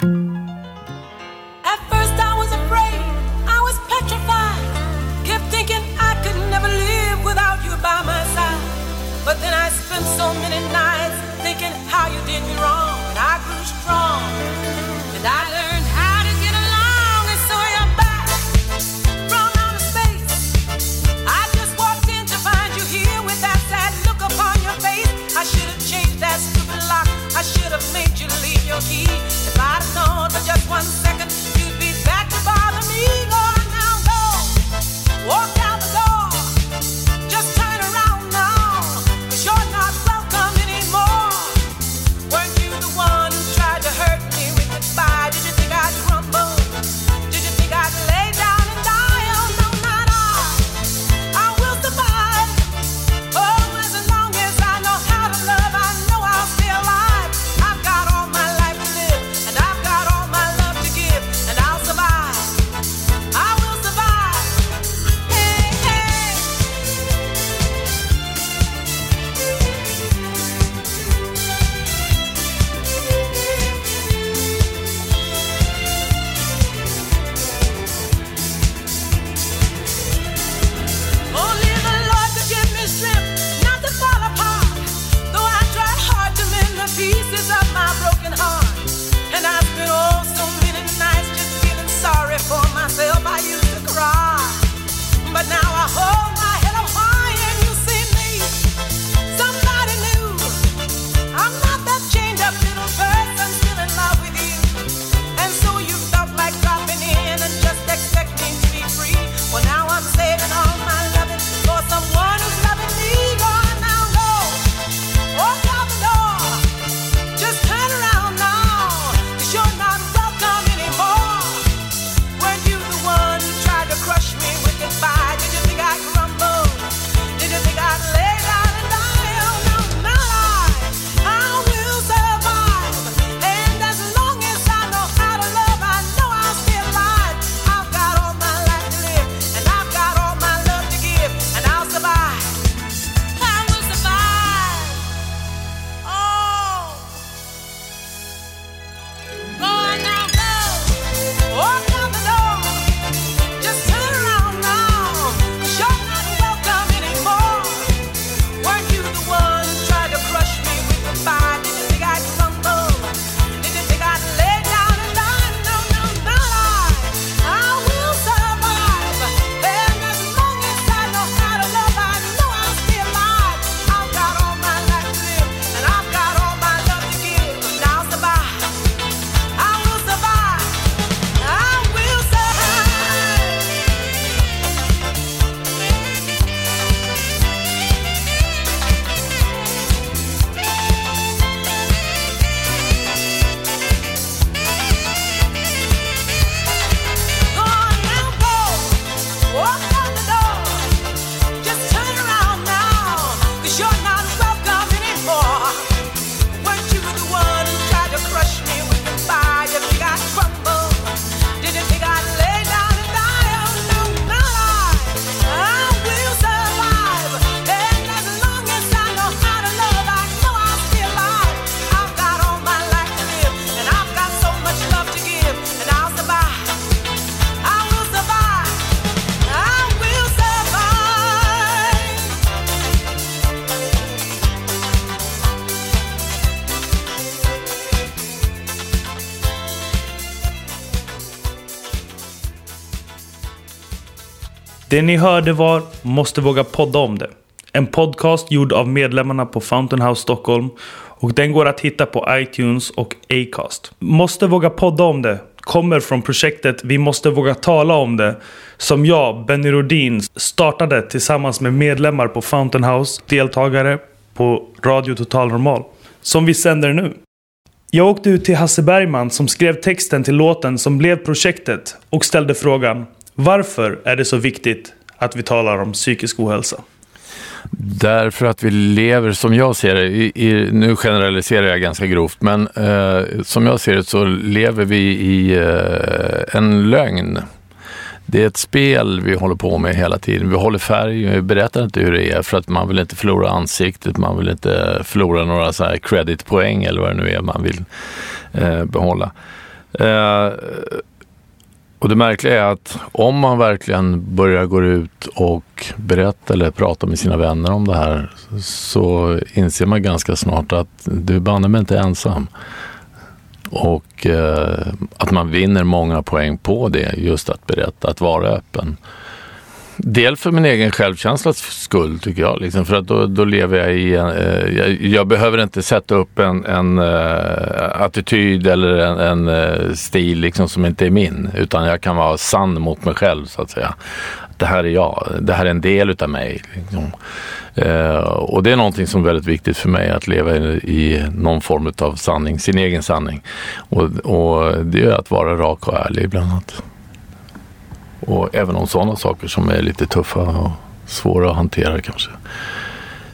I: Det ni hörde var Måste våga podda om det. En podcast gjord av medlemmarna på Fountain House Stockholm och den går att hitta på iTunes och Acast. Måste våga podda om det kommer från projektet Vi måste våga tala om det som jag, Benny Rodin, startade tillsammans med medlemmar på Fountain House, deltagare på Radio Total Normal, som vi sänder nu. Jag åkte ut till Hasse Bergman som skrev texten till låten som blev projektet och ställde frågan varför är det så viktigt att vi talar om psykisk ohälsa?
J: Därför att vi lever, som jag ser det, i, i, nu generaliserar jag ganska grovt, men eh, som jag ser det så lever vi i eh, en lögn. Det är ett spel vi håller på med hela tiden. Vi håller färg, vi berättar inte hur det är för att man vill inte förlora ansiktet, man vill inte förlora några så här creditpoäng eller vad det nu är man vill eh, behålla. Eh, och det märkliga är att om man verkligen börjar gå ut och berätta eller prata med sina vänner om det här så inser man ganska snart att du banne mig inte ensam. Och eh, att man vinner många poäng på det, just att berätta, att vara öppen. Del för min egen självkänslas skull tycker jag, liksom, för att då, då lever jag i en, eh, jag, jag, behöver inte sätta upp en, en eh, attityd eller en, en eh, stil liksom, som inte är min, utan jag kan vara sann mot mig själv så att säga. Det här är jag, det här är en del utav mig. Liksom. Eh, och det är någonting som är väldigt viktigt för mig, att leva i, i någon form av sanning, sin egen sanning. Och, och det är att vara rak och ärlig bland annat. Och även om sådana saker som är lite tuffa och svåra att hantera kanske.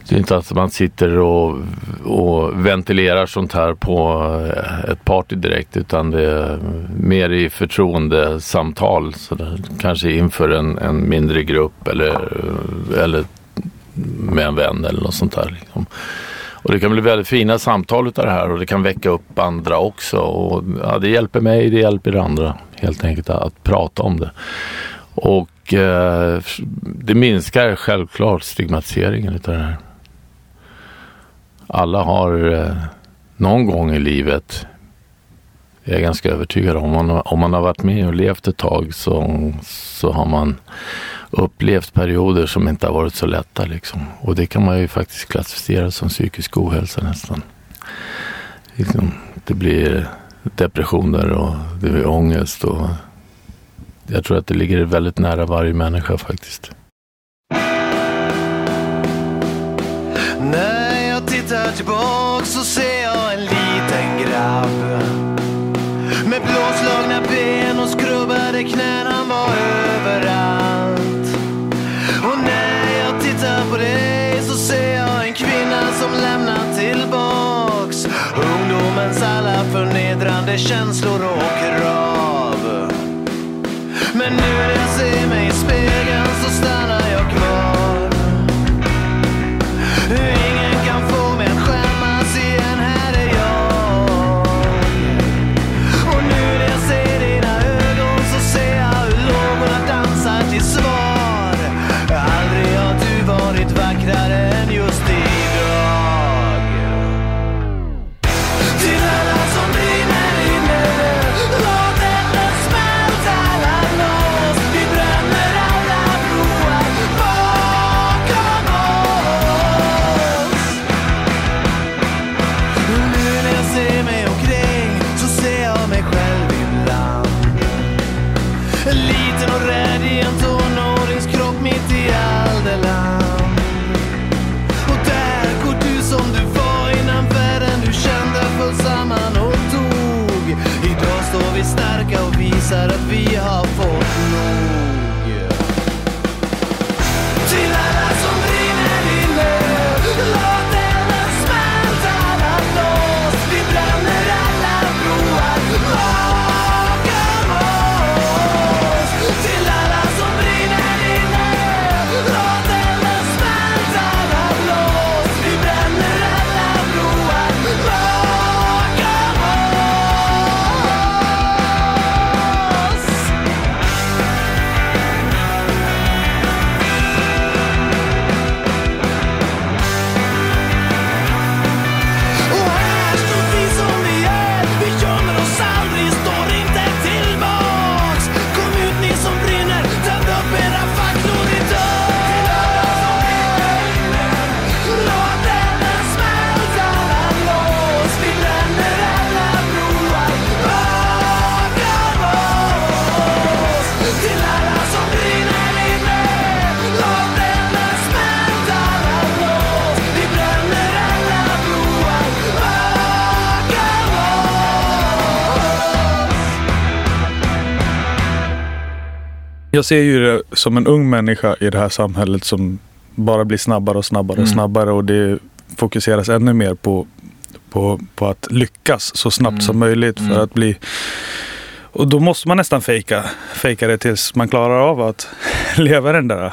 J: Det är inte att man sitter och, och ventilerar sånt här på eh, ett party direkt utan det är mer i förtroendesamtal. Så där, kanske inför en, en mindre grupp eller, eller med en vän eller något sånt där. Liksom. Och det kan bli väldigt fina samtal utav det här och det kan väcka upp andra också. Och, ja, det hjälper mig, det hjälper andra helt enkelt att prata om det. Och eh, det minskar självklart stigmatiseringen utav det här. Alla har eh, någon gång i livet, jag är ganska övertygad om, om man, om man har varit med och levt ett tag så, så har man upplevt perioder som inte har varit så lätta. Liksom. Och det kan man ju faktiskt klassificera som psykisk ohälsa nästan. Liksom, det blir depressioner och det är ångest. Och jag tror att det ligger väldigt nära varje människa faktiskt.
K: När jag tittar tillbaka så ser jag en liten grabb med blåslagna ben och skrubbade knän. Han var överallt. Och när jag tittar på dig så ser jag en kvinna som lämnat tillbaks ungdomens alla förnedrande känslor och krav. Men nu Jag ser
H: ju det som en ung människa i det här samhället som bara blir snabbare och snabbare och snabbare och det fokuseras ännu mer på, på, på att lyckas så snabbt som möjligt för att bli och då måste man nästan fejka, fejka det tills man klarar av att leva den där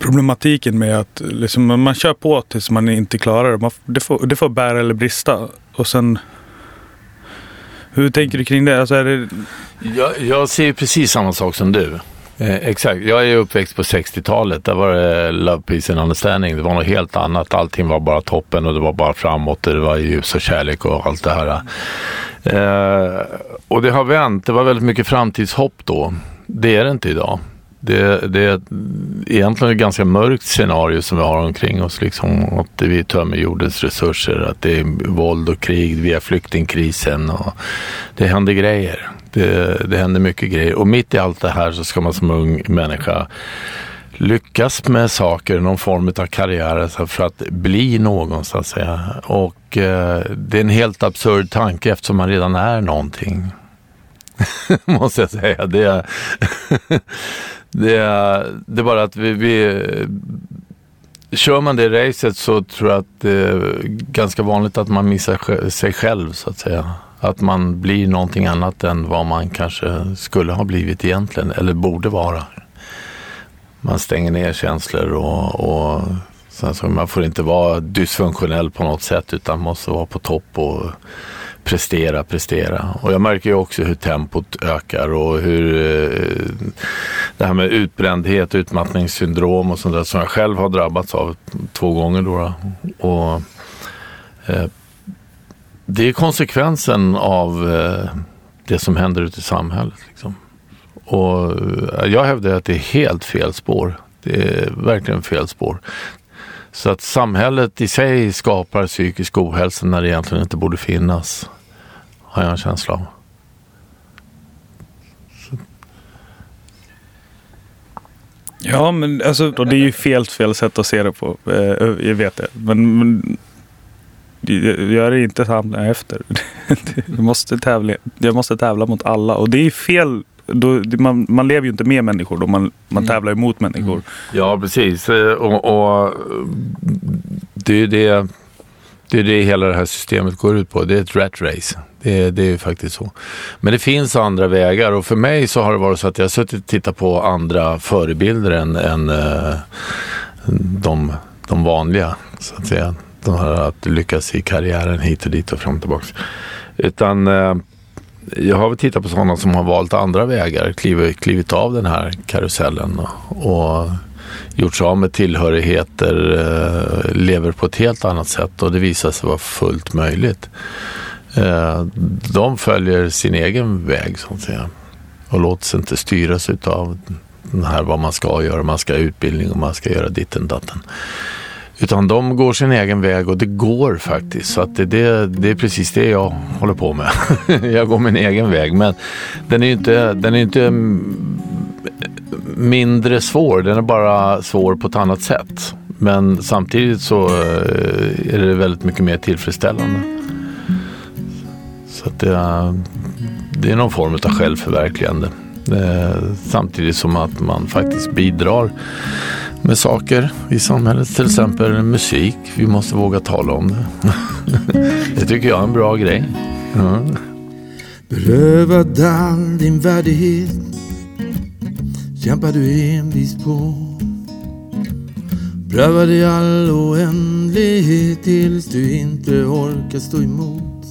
H: problematiken med att liksom, man kör på tills man inte klarar det. Man, det, får, det får bära eller brista. Och sen... Hur tänker du kring det? Alltså är det
J: Jag, jag ser precis samma sak som du. Eh, exakt. Jag är uppväxt på 60-talet. Där var det Love, Peace and Understanding. Det var något helt annat. Allting var bara toppen och det var bara framåt. Det var ljus och kärlek och allt det här. Eh, och det har vänt. Det var väldigt mycket framtidshopp då. Det är det inte idag. Det, det är egentligen ett ganska mörkt scenario som vi har omkring oss. Liksom, att vi tömmer jordens resurser, att det är våld och krig via flyktingkrisen. Och det händer grejer. Det, det händer mycket grejer. Och mitt i allt det här så ska man som ung människa lyckas med saker, någon form av karriär alltså, för att bli någon så att säga. Och eh, det är en helt absurd tanke eftersom man redan är någonting. Måste jag säga. Det är, det är, det är bara att vi, vi Kör man det racet så tror jag att det är ganska vanligt att man missar sig själv så att säga. Att man blir någonting annat än vad man kanske skulle ha blivit egentligen eller borde vara. Man stänger ner känslor och, och sen så man får inte vara dysfunktionell på något sätt utan måste vara på topp och prestera, prestera. Och jag märker ju också hur tempot ökar och hur eh, det här med utbrändhet, utmattningssyndrom och sånt där som jag själv har drabbats av två gånger då. då. Och, eh, det är konsekvensen av eh, det som händer ute i samhället. Liksom. Och eh, jag hävdar att det är helt fel spår. Det är verkligen fel spår. Så att samhället i sig skapar psykisk ohälsa när det egentligen inte borde finnas. Har jag en känsla av.
H: Ja, men alltså, det är ju fel, fel sätt att se det på. Eh, Jag vet det. Men, men gör det inte hamna efter. Jag måste, tävla, jag måste tävla mot alla. Och det är fel. Då, man, man lever ju inte med människor då. Man, man tävlar ju mot människor.
J: Ja, precis. Eh, Och, och det är det, det är det hela det här systemet går ut på. Det är ett rat race. Det, är- det är ju faktiskt så. Men det finns andra vägar och för mig så har det varit så att jag har suttit och tittat på andra förebilder än, än eh, de, de vanliga, så att säga. De här att lyckas i karriären hit och dit och fram och tillbaks. Utan eh, jag har väl tittat på sådana som har valt andra vägar, klivit, klivit av den här karusellen och, och gjort sig av med tillhörigheter, eh, lever på ett helt annat sätt och det visar sig vara fullt möjligt. Eh, de följer sin egen väg så att säga och låter sig inte styras av den här vad man ska göra, man ska ha utbildning och man ska göra ditten datten. Utan de går sin egen väg och det går faktiskt. Så att det, det, det är precis det jag håller på med. jag går min egen väg. Men den är ju inte, den är inte mindre svår. Den är bara svår på ett annat sätt. Men samtidigt så eh, är det väldigt mycket mer tillfredsställande. Så att det, är- det är någon form av självförverkligande. Eh, samtidigt som att man faktiskt bidrar med saker i samhället. Till exempel musik. Vi måste våga tala om det. det tycker jag är en bra grej. Ja.
L: Berövad all din värdighet kämpar du envist på. Prövar i all oändlighet tills du inte orkar stå emot.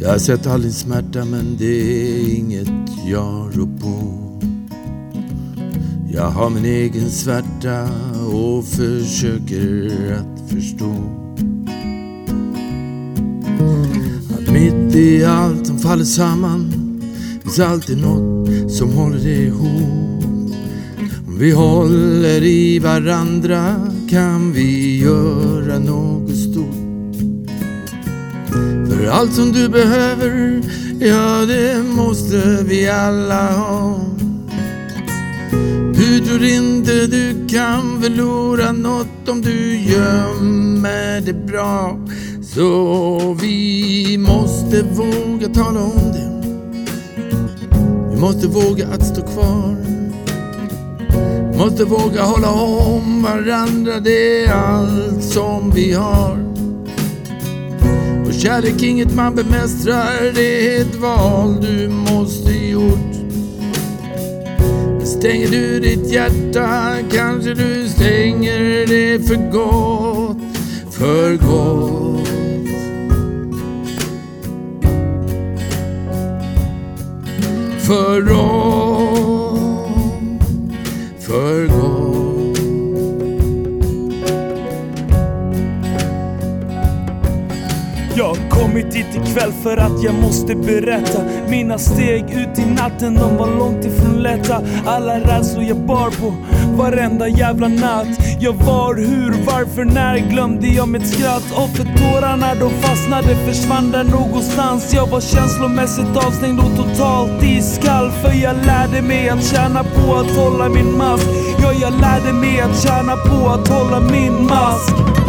L: Jag har sett all din smärta men det är inget jag rår på. Jag har min egen svärta och försöker att förstå. Att mitt i allt som faller samman finns alltid något som håller det ihop. Om vi håller i varandra kan vi göra något stort. För allt som du behöver, ja det måste vi alla ha. Du tror inte du kan förlora något om du gömmer det bra. Så vi måste våga tala om det. Vi måste våga att stå kvar. Måste våga hålla om varandra, det är allt som vi har. Och kärlek inget man bemästrar, det är ett val du måste gjort. Stänger du ditt hjärta kanske du stänger det för gott, för gott. För oss, för gott.
I: Kommit hit ikväll för att jag måste berätta Mina steg ut i natten, de var långt ifrån lätta. Alla rädslor jag bar på varenda jävla natt. Jag var, hur, varför, när glömde jag mitt skratt. Och för tårarna de fastnade, försvann där någonstans. Jag var känslomässigt avstängd och totalt iskall För jag lärde mig att tjäna på att hålla min mask. Ja, jag lärde mig att tjäna på att hålla min mask.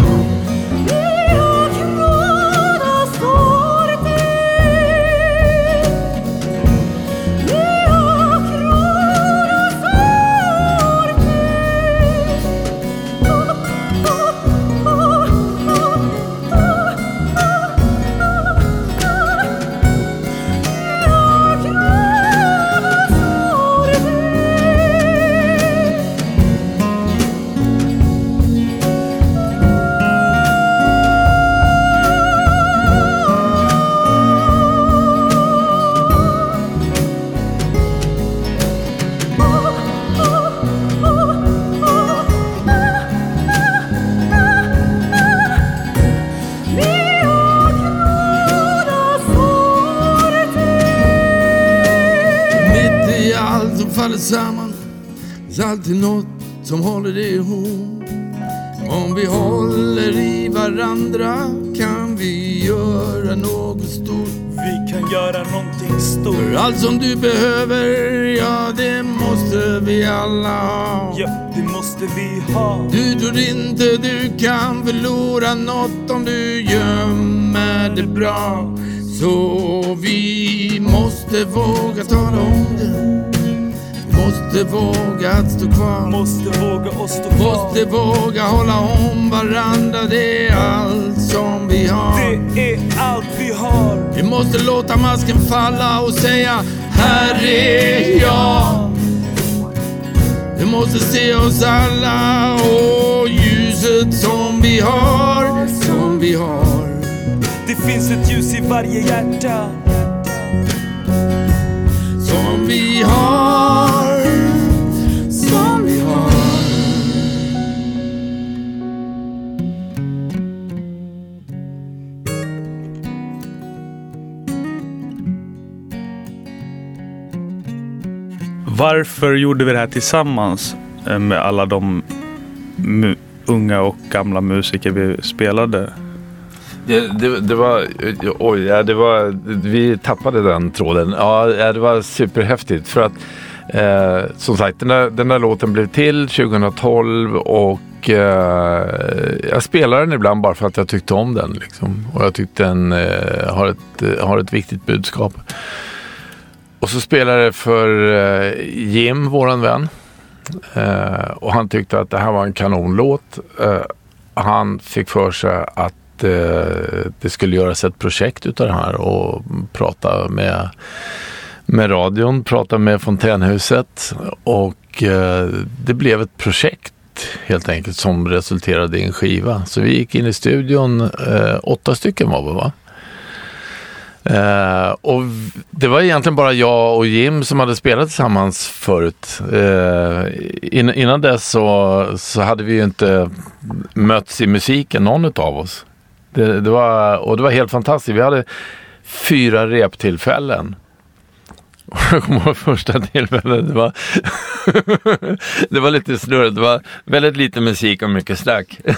L: Allt som du behöver, ja det måste vi alla ha.
I: Ja, det måste vi ha
L: Du tror inte du kan förlora något om du gömmer det bra. Så vi måste våga tala om det. Måste våga att stå kvar.
I: Måste våga oss stå kvar
L: Måste våga hålla om varandra, det är allt som vi har.
I: Det är allt vi har
L: Vi måste låta masken falla och säga Här är jag. Vi måste se oss alla och ljuset som vi har, som vi har.
I: Det finns ett ljus i varje hjärta
H: Varför gjorde vi det här tillsammans eh, med alla de mu- unga och gamla musiker vi spelade?
J: Det, det, det var, oj, ja, det var, vi tappade den tråden. Ja, det var superhäftigt för att eh, som sagt den där, den där låten blev till 2012 och eh, jag spelar den ibland bara för att jag tyckte om den. Liksom. Och jag tyckte den eh, har, ett, har ett viktigt budskap. Och så spelade det för eh, Jim, våran vän. Eh, och han tyckte att det här var en kanonlåt. Eh, han fick för sig att eh, det skulle göras ett projekt utav det här och prata med, med radion, prata med Fontänhuset och eh, det blev ett projekt helt enkelt som resulterade i en skiva. Så vi gick in i studion, eh, åtta stycken var vi va? Eh, och det var egentligen bara jag och Jim som hade spelat tillsammans förut. Eh, in, innan dess så, så hade vi ju inte mötts i musiken, någon av oss. Det, det var, och det var helt fantastiskt. Vi hade fyra reptillfällen. Och Jag kommer ihåg första tillfället, det var, det var lite snurrigt. Det var väldigt lite musik och mycket snack.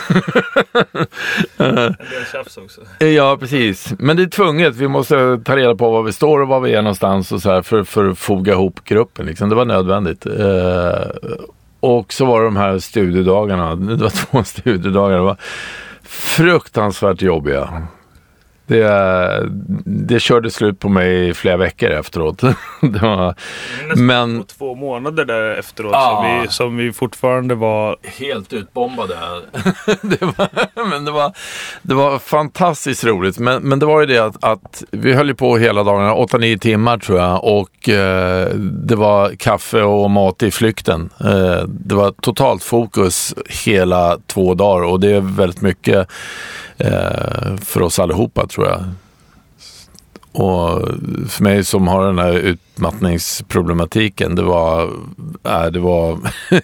H: En del tjafs också.
J: Ja, precis. Men det är tvunget. Vi måste ta reda på var vi står och var vi är någonstans och så här för, för att foga ihop gruppen. Liksom. Det var nödvändigt. Eh, och så var det de här studiedagarna. Det var två studiedagar. Det var fruktansvärt jobbiga. Det, det körde slut på mig flera veckor efteråt. det var, men
H: På två månader där efteråt
J: Ja.
H: som, vi, som vi fortfarande var...
J: helt utbombade. det var, men det var, det var fantastiskt roligt. Men, men det var ju det att, att vi höll på hela dagarna, 8-9 timmar tror jag. Och eh, det var kaffe och mat i flykten. Eh, det var totalt fokus hela två dagar och det är väldigt mycket eh, för oss allihopa tror jag. Och för mig som har den här utmattningsproblematiken, det var, äh, det var,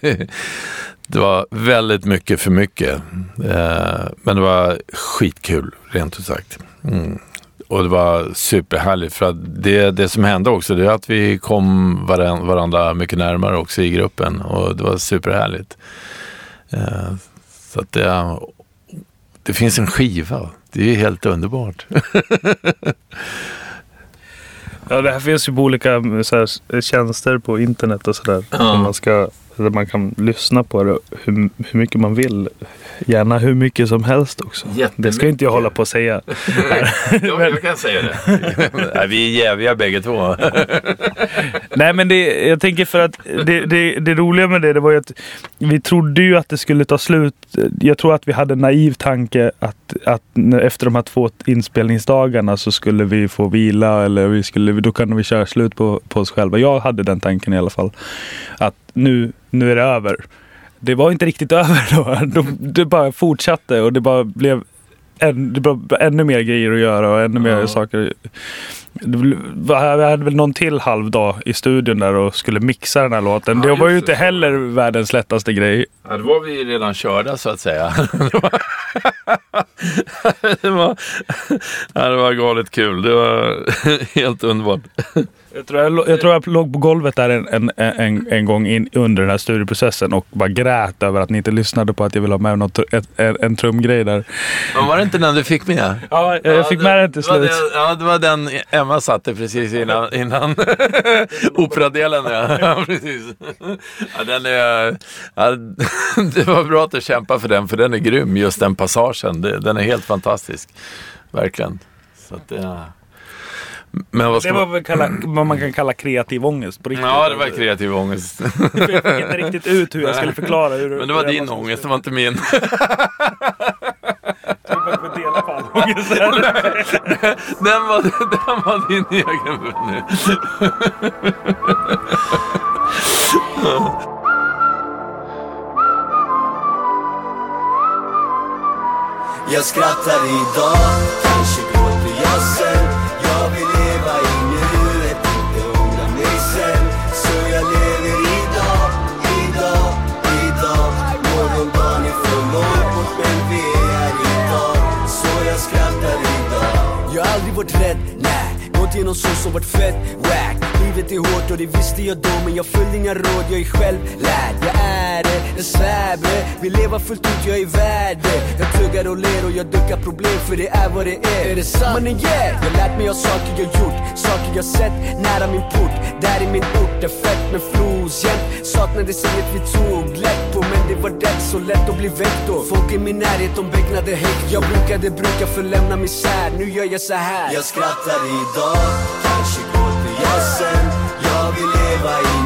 J: det var väldigt mycket för mycket. Eh, men det var skitkul, rent ut sagt. Mm. Och det var superhärligt för att det, det som hände också, det är att vi kom varan, varandra mycket närmare också i gruppen och det var superhärligt. Eh, så att det, det finns en skiva. Det är helt underbart.
H: Ja, det här finns ju på olika så här, tjänster på internet och sådär.
J: Ja.
H: Där man, ska, där man kan lyssna på det hur, hur mycket man vill. Gärna hur mycket som helst också. Det ska inte jag hålla på att säga.
J: Ja, jag kan säga det. Nej, vi är jäviga bägge två.
H: Nej men det, jag tänker för att det, det, det roliga med det, det var ju att vi trodde ju att det skulle ta slut. Jag tror att vi hade en naiv tanke att, att efter de här två inspelningsdagarna så skulle vi få vila eller vi skulle, då kunde vi köra slut på, på oss själva. Jag hade den tanken i alla fall. Att nu, nu är det över. Det var inte riktigt över då. De- Det bara fortsatte och det bara blev än, det blev ännu mer grejer att göra och ännu mer saker. Det blev- Vi hade väl någon till halv dag i studion där och skulle mixa den här låten.
J: Ja,
H: det var ju inte heller världens lättaste grej.
J: Ja, då var vi redan körda så att säga. det, var, det, var, ja, det var galet kul. Det var helt underbart.
H: Jag tror jag, jag, tror jag låg på golvet där en, en, en, en gång in, under den här studieprocessen och bara grät över att ni inte lyssnade på att jag ville ha med något, ett, en, en trumgrej där.
J: Men var det inte den du fick med?
H: Ja, jag fick med den till
J: det
H: slut.
J: den- Ja, det var den Emma satte precis innan, innan operadelen. Ja. ja, precis. Ja, den är, ja, det var bra att du kämpade för den, för den är grym, just den passagen. Det, den är helt fantastisk. Verkligen. Så att, ja. Men vad ska
H: Det var väl kalla, vad man kan kalla kreativ ångest på riktigt.
J: Ja, det var kreativ ångest.
H: Jag fick inte riktigt ut hur jag skulle förklara. Hur,
J: Men det var din ångest, det var inte min. Den var, den var din egen nu.
M: Jag skrattar idag, kanske gråter jag sen Jag Gått igenom så som varit fett wack. Livet är hårt och det visste jag då Men jag följde inga råd, jag är självlärd. Jag är det, jag svär bre. Vill leva fullt ut, jag är värd det. Jag tuggar och ler och jag duckar problem för det är vad det är. Är det sant? Men yeah, jag lärt mig av saker jag gjort Saker jag sett nära min port. Där i min ort, är fett med flos jämt Saknades inget vi tog lätt på Men det var rätt så lätt att bli väckt då. Folk i min närhet, de becknade högt Jag brukade bruka för lämna misär. Nu gör jag så här. Jag skrattar idag, kanske går till jazzen, Jag vill leva i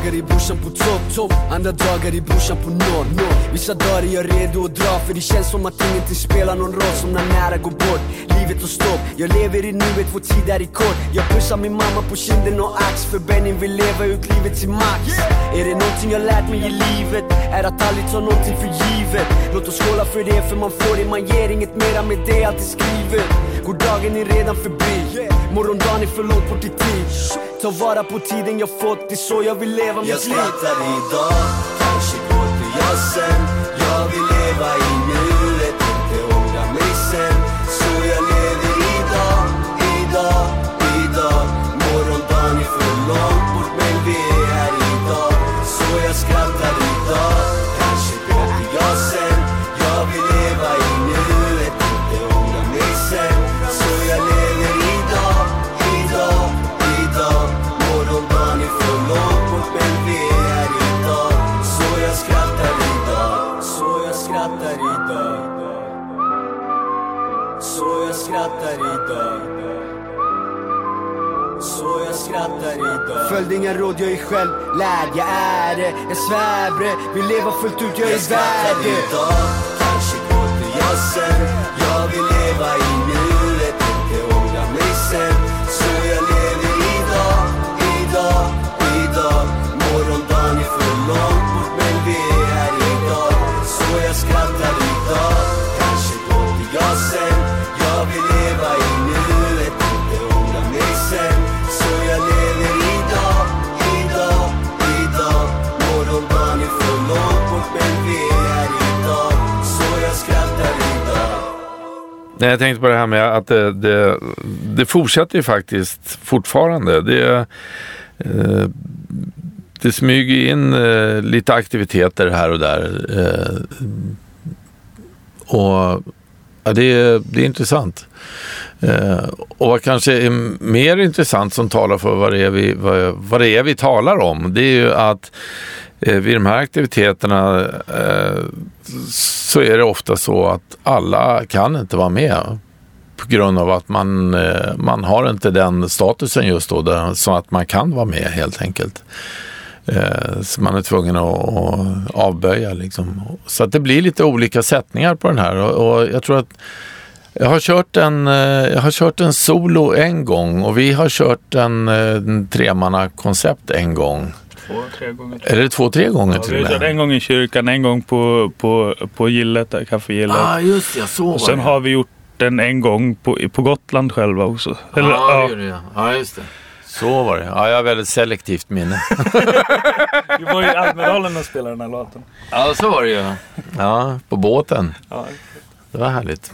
M: dagar är brorsan på topp, topp. Andra dagar är brorsan på noll, noll Vissa dagar är jag redo att dra För det känns som att ingenting spelar någon roll Som när nära går bort, livet tar stopp. Jag lever i nuet, vår tid är i kort. Jag pussar min mamma på kinden och ax För Benny vill leva ut livet till max. Är det någonting jag lärt mig i livet? Är att aldrig ta någonting för givet? Låt oss skåla för det, för man får det. Man ger inget mera med det, allt är skrivet Gårdagen är redan förbi? Morgondagen är för långt bort i tid. Ta vara på tiden jag fått, det är så jag vill leva mitt liv. Jag skrattar idag, kanske gråter jag sen Jag vill leva i inga råd, jag är självlärd, jag är det Jag svär bre, vill leva fullt ut, jag är värd. det
J: Nej, jag tänkte på det här med att det, det, det fortsätter ju faktiskt fortfarande. Det, eh, det smyger in eh, lite aktiviteter här och där. Eh, och ja, det, är, det är intressant. Eh, och vad kanske är mer intressant som talar för vad det är vi, vad, vad det är vi talar om, det är ju att Eh, vid de här aktiviteterna eh, så är det ofta så att alla kan inte vara med på grund av att man, eh, man har inte den statusen just då, där, så att man kan vara med helt enkelt. Så man är tvungen att, avböja. Liksom. Så att det blir lite olika sättningar på den här och, jag tror att jag har, kört en, jag har kört en solo en gång och vi har kört en, en tremannakoncept en gång.
H: Två, tre gånger.
J: Är det två, tre gånger
H: Ja,
J: till och med?
H: en gång i kyrkan, en gång på, på, på Gillet, där, Café Gillet.
J: Ah, just det, så var
H: och sen
J: det.
H: har vi gjort den en gång på, på Gotland själva också. Eller,
J: ja,
H: ja,
J: det jag. ja, just det. Så var det. Ja, jag har väldigt selektivt minne.
H: vi var i Almedalen och spelade den här låten.
J: ja, så var det ju. Ja, på båten.
H: Ja.
J: Det var härligt.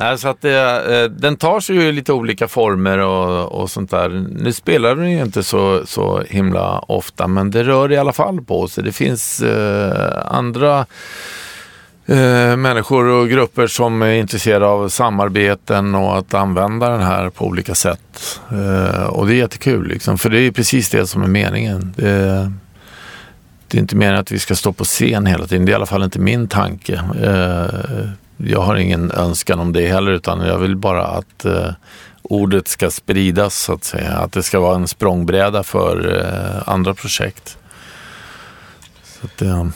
J: Nej, så att det, eh, den tar sig ju lite olika former och, och sånt där. Nu spelar den ju inte så, så himla ofta, men det rör i alla fall på sig. Det finns eh, andra eh, människor och grupper som är intresserade av samarbeten och att använda den här på olika sätt. Eh, och det är jättekul, liksom, för det är precis det som är meningen. Det, det är inte meningen att vi ska stå på scen hela tiden. Det är i alla fall inte min tanke. Eh, jag har ingen önskan om det heller, utan jag vill bara att eh, ordet ska spridas, så att säga. Att det ska vara en språngbräda för eh, andra projekt. Så att, eh,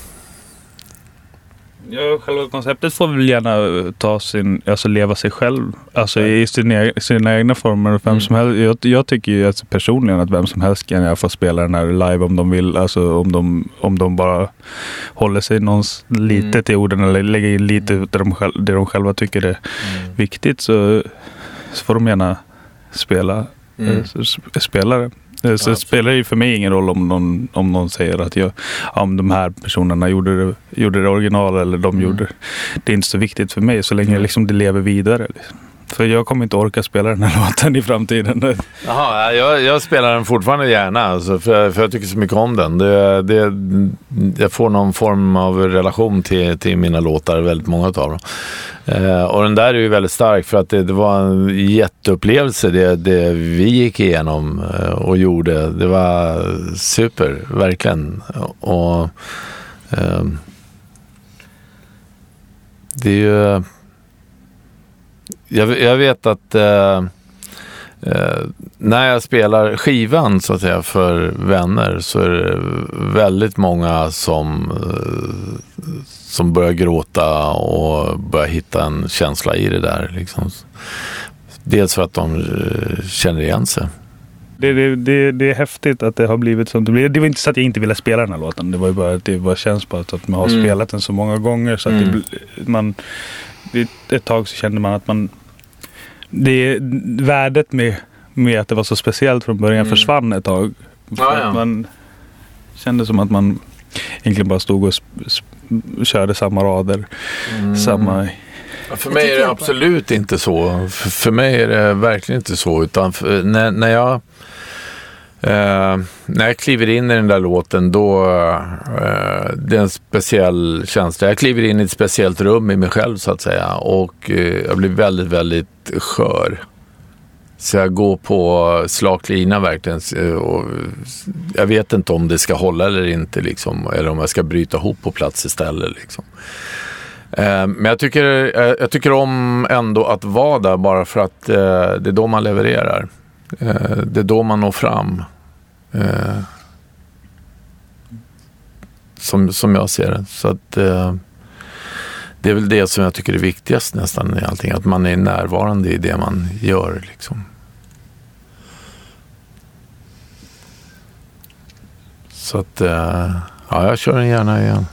H: Ja, själva konceptet får väl gärna eh, ta sin, alltså leva sig själv. Alltså i sina, sina egna former. Vem som helst, jag, jag tycker ju alltså personligen att vem som helst kan jag få spela den här live om de vill. Alltså om de, om de bara håller sig någons lite
J: Mm.
H: till orden eller lägger in lite där de, själv, det de själva tycker är viktigt så, så får de gärna spela,
J: Mm.
H: eh, spela det. Eh, Så
J: Ja,
H: det spelar ju för mig ingen roll om någon, om någon säger att jag, om de här personerna gjorde det, gjorde det original eller de
J: Mm.
H: gjorde det. är inte så viktigt för mig så länge liksom det lever vidare. Liksom. För jag kommer inte orka spela den här låten i framtiden.
J: Jaha, jag, jag spelar den fortfarande gärna, alltså, för, för jag tycker så mycket om den. Det, det, jag får någon form av relation till, till mina låtar, väldigt många av dem. Eh, och den där är ju väldigt stark för att det, det var en jätteupplevelse det, det vi gick igenom eh, och gjorde. Det var super, verkligen. Och eh, Det är ju... Jag, jag vet att eh, eh, när jag spelar skivan så att säga för vänner så är det väldigt många som, eh, som börjar gråta och börjar hitta en känsla i det där. Liksom. Dels för att de eh, känner igen sig.
H: Det, det, det, det är häftigt att det har blivit som det blir. Det var inte så att jag inte ville spela den här låten. Det var ju bara att det bara känns på att, man har
J: Mm.
H: spelat den så många gånger. Så att det,
J: Mm.
H: blir- man, det, ett tag så kände man att man... Det, värdet med, med att det var så speciellt från början
J: Mm.
H: försvann ett tag.
J: Ja, ja.
H: Man kände som att man egentligen bara stod och körde samma rader.
J: Mm.
H: Samma...
J: Ja, För mig är det absolut inte så. För, för mig är det verkligen inte så. Utan för, när, när, jag, eh, när jag kliver in i den där låten, då eh, det är en speciell känsla. Jag kliver in i ett speciellt rum i mig själv så att säga. Och eh, jag blir väldigt, väldigt skör. Så jag går på slak lina verkligen. Och jag vet inte om det ska hålla eller inte. Liksom, eller om jag ska bryta ihop på plats istället. Liksom.
K: Eh, men jag tycker, eh, jag tycker om ändå att vara där bara för att eh, det är då man levererar. Det är då man når fram. Som, som jag ser det. Så att, eh, det är väl det som jag tycker är viktigast nästan i allting. Att man är närvarande i det man gör. Liksom. Så att, eh, ja, jag kör den gärna igen.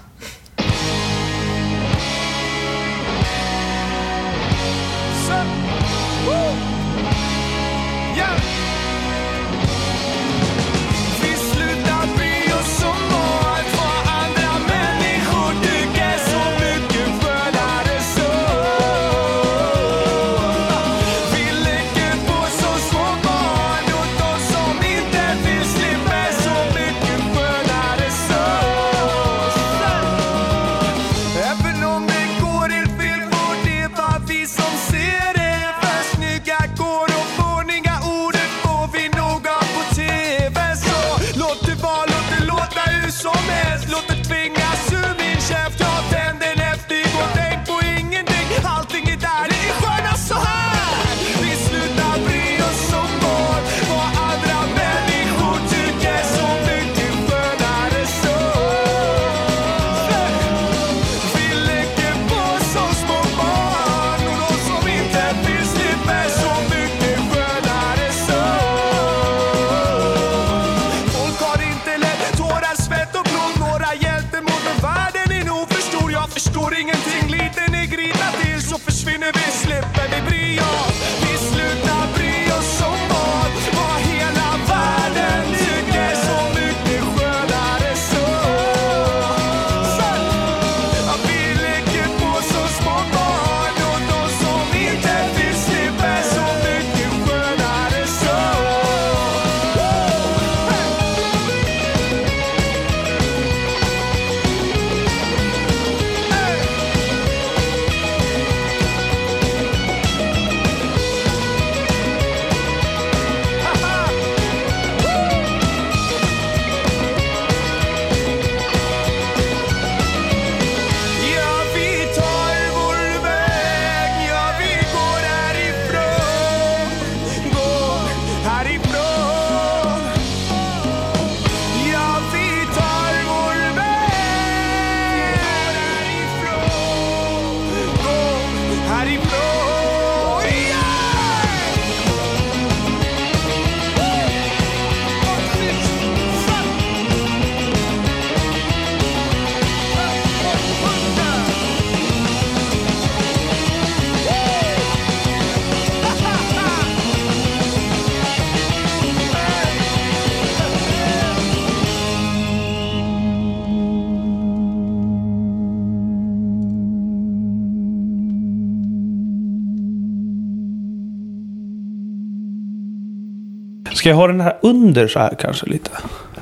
I: Ska jag ha den här under så här kanske lite?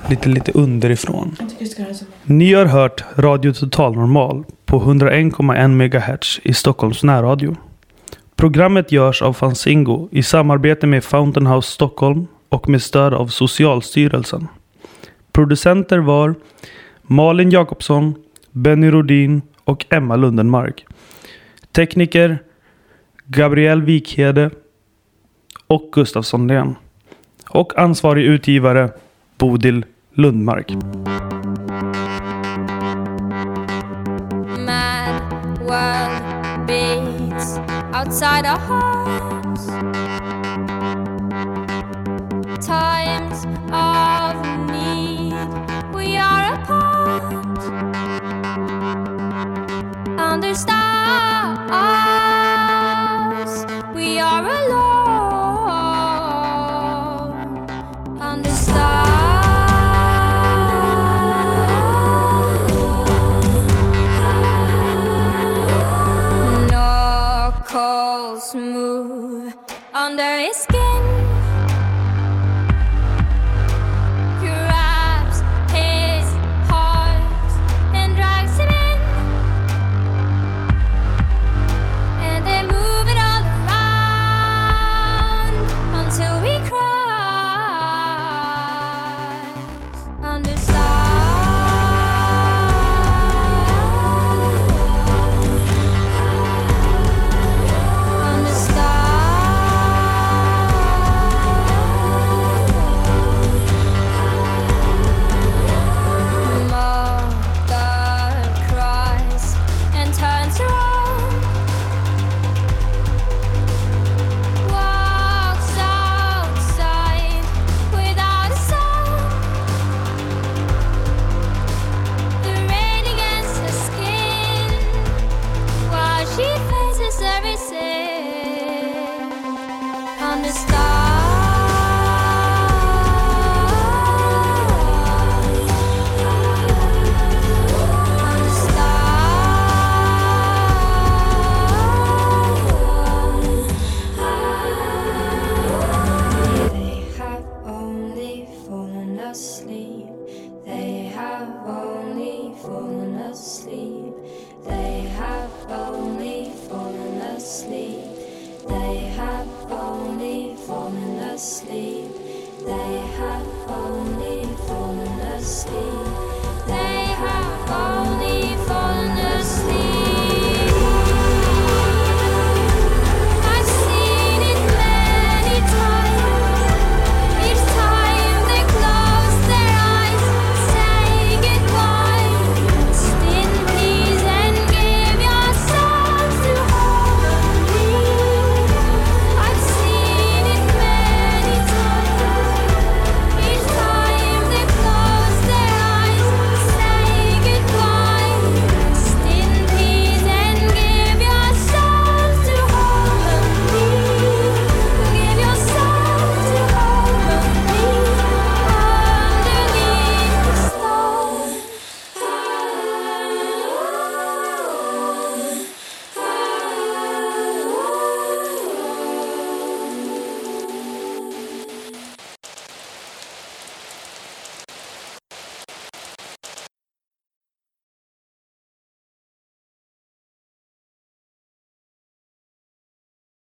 I: Lite, lite underifrån. Ni har hört Radio Total Normal på 101,1 MHz i Stockholms närradio. Programmet görs av Fanzingo i samarbete med Fountain House Stockholm och med stöd av Socialstyrelsen. Producenter var Malin Jakobsson, Benny Rodin och Emma Lundenmark. Tekniker Gabriel Wikhede och Gustav Sondén. Och ansvarig utgivare Bodil Lundmark.
D: mad world beats outside our hearts. Times of need, we are apart. Under stars, we are alone.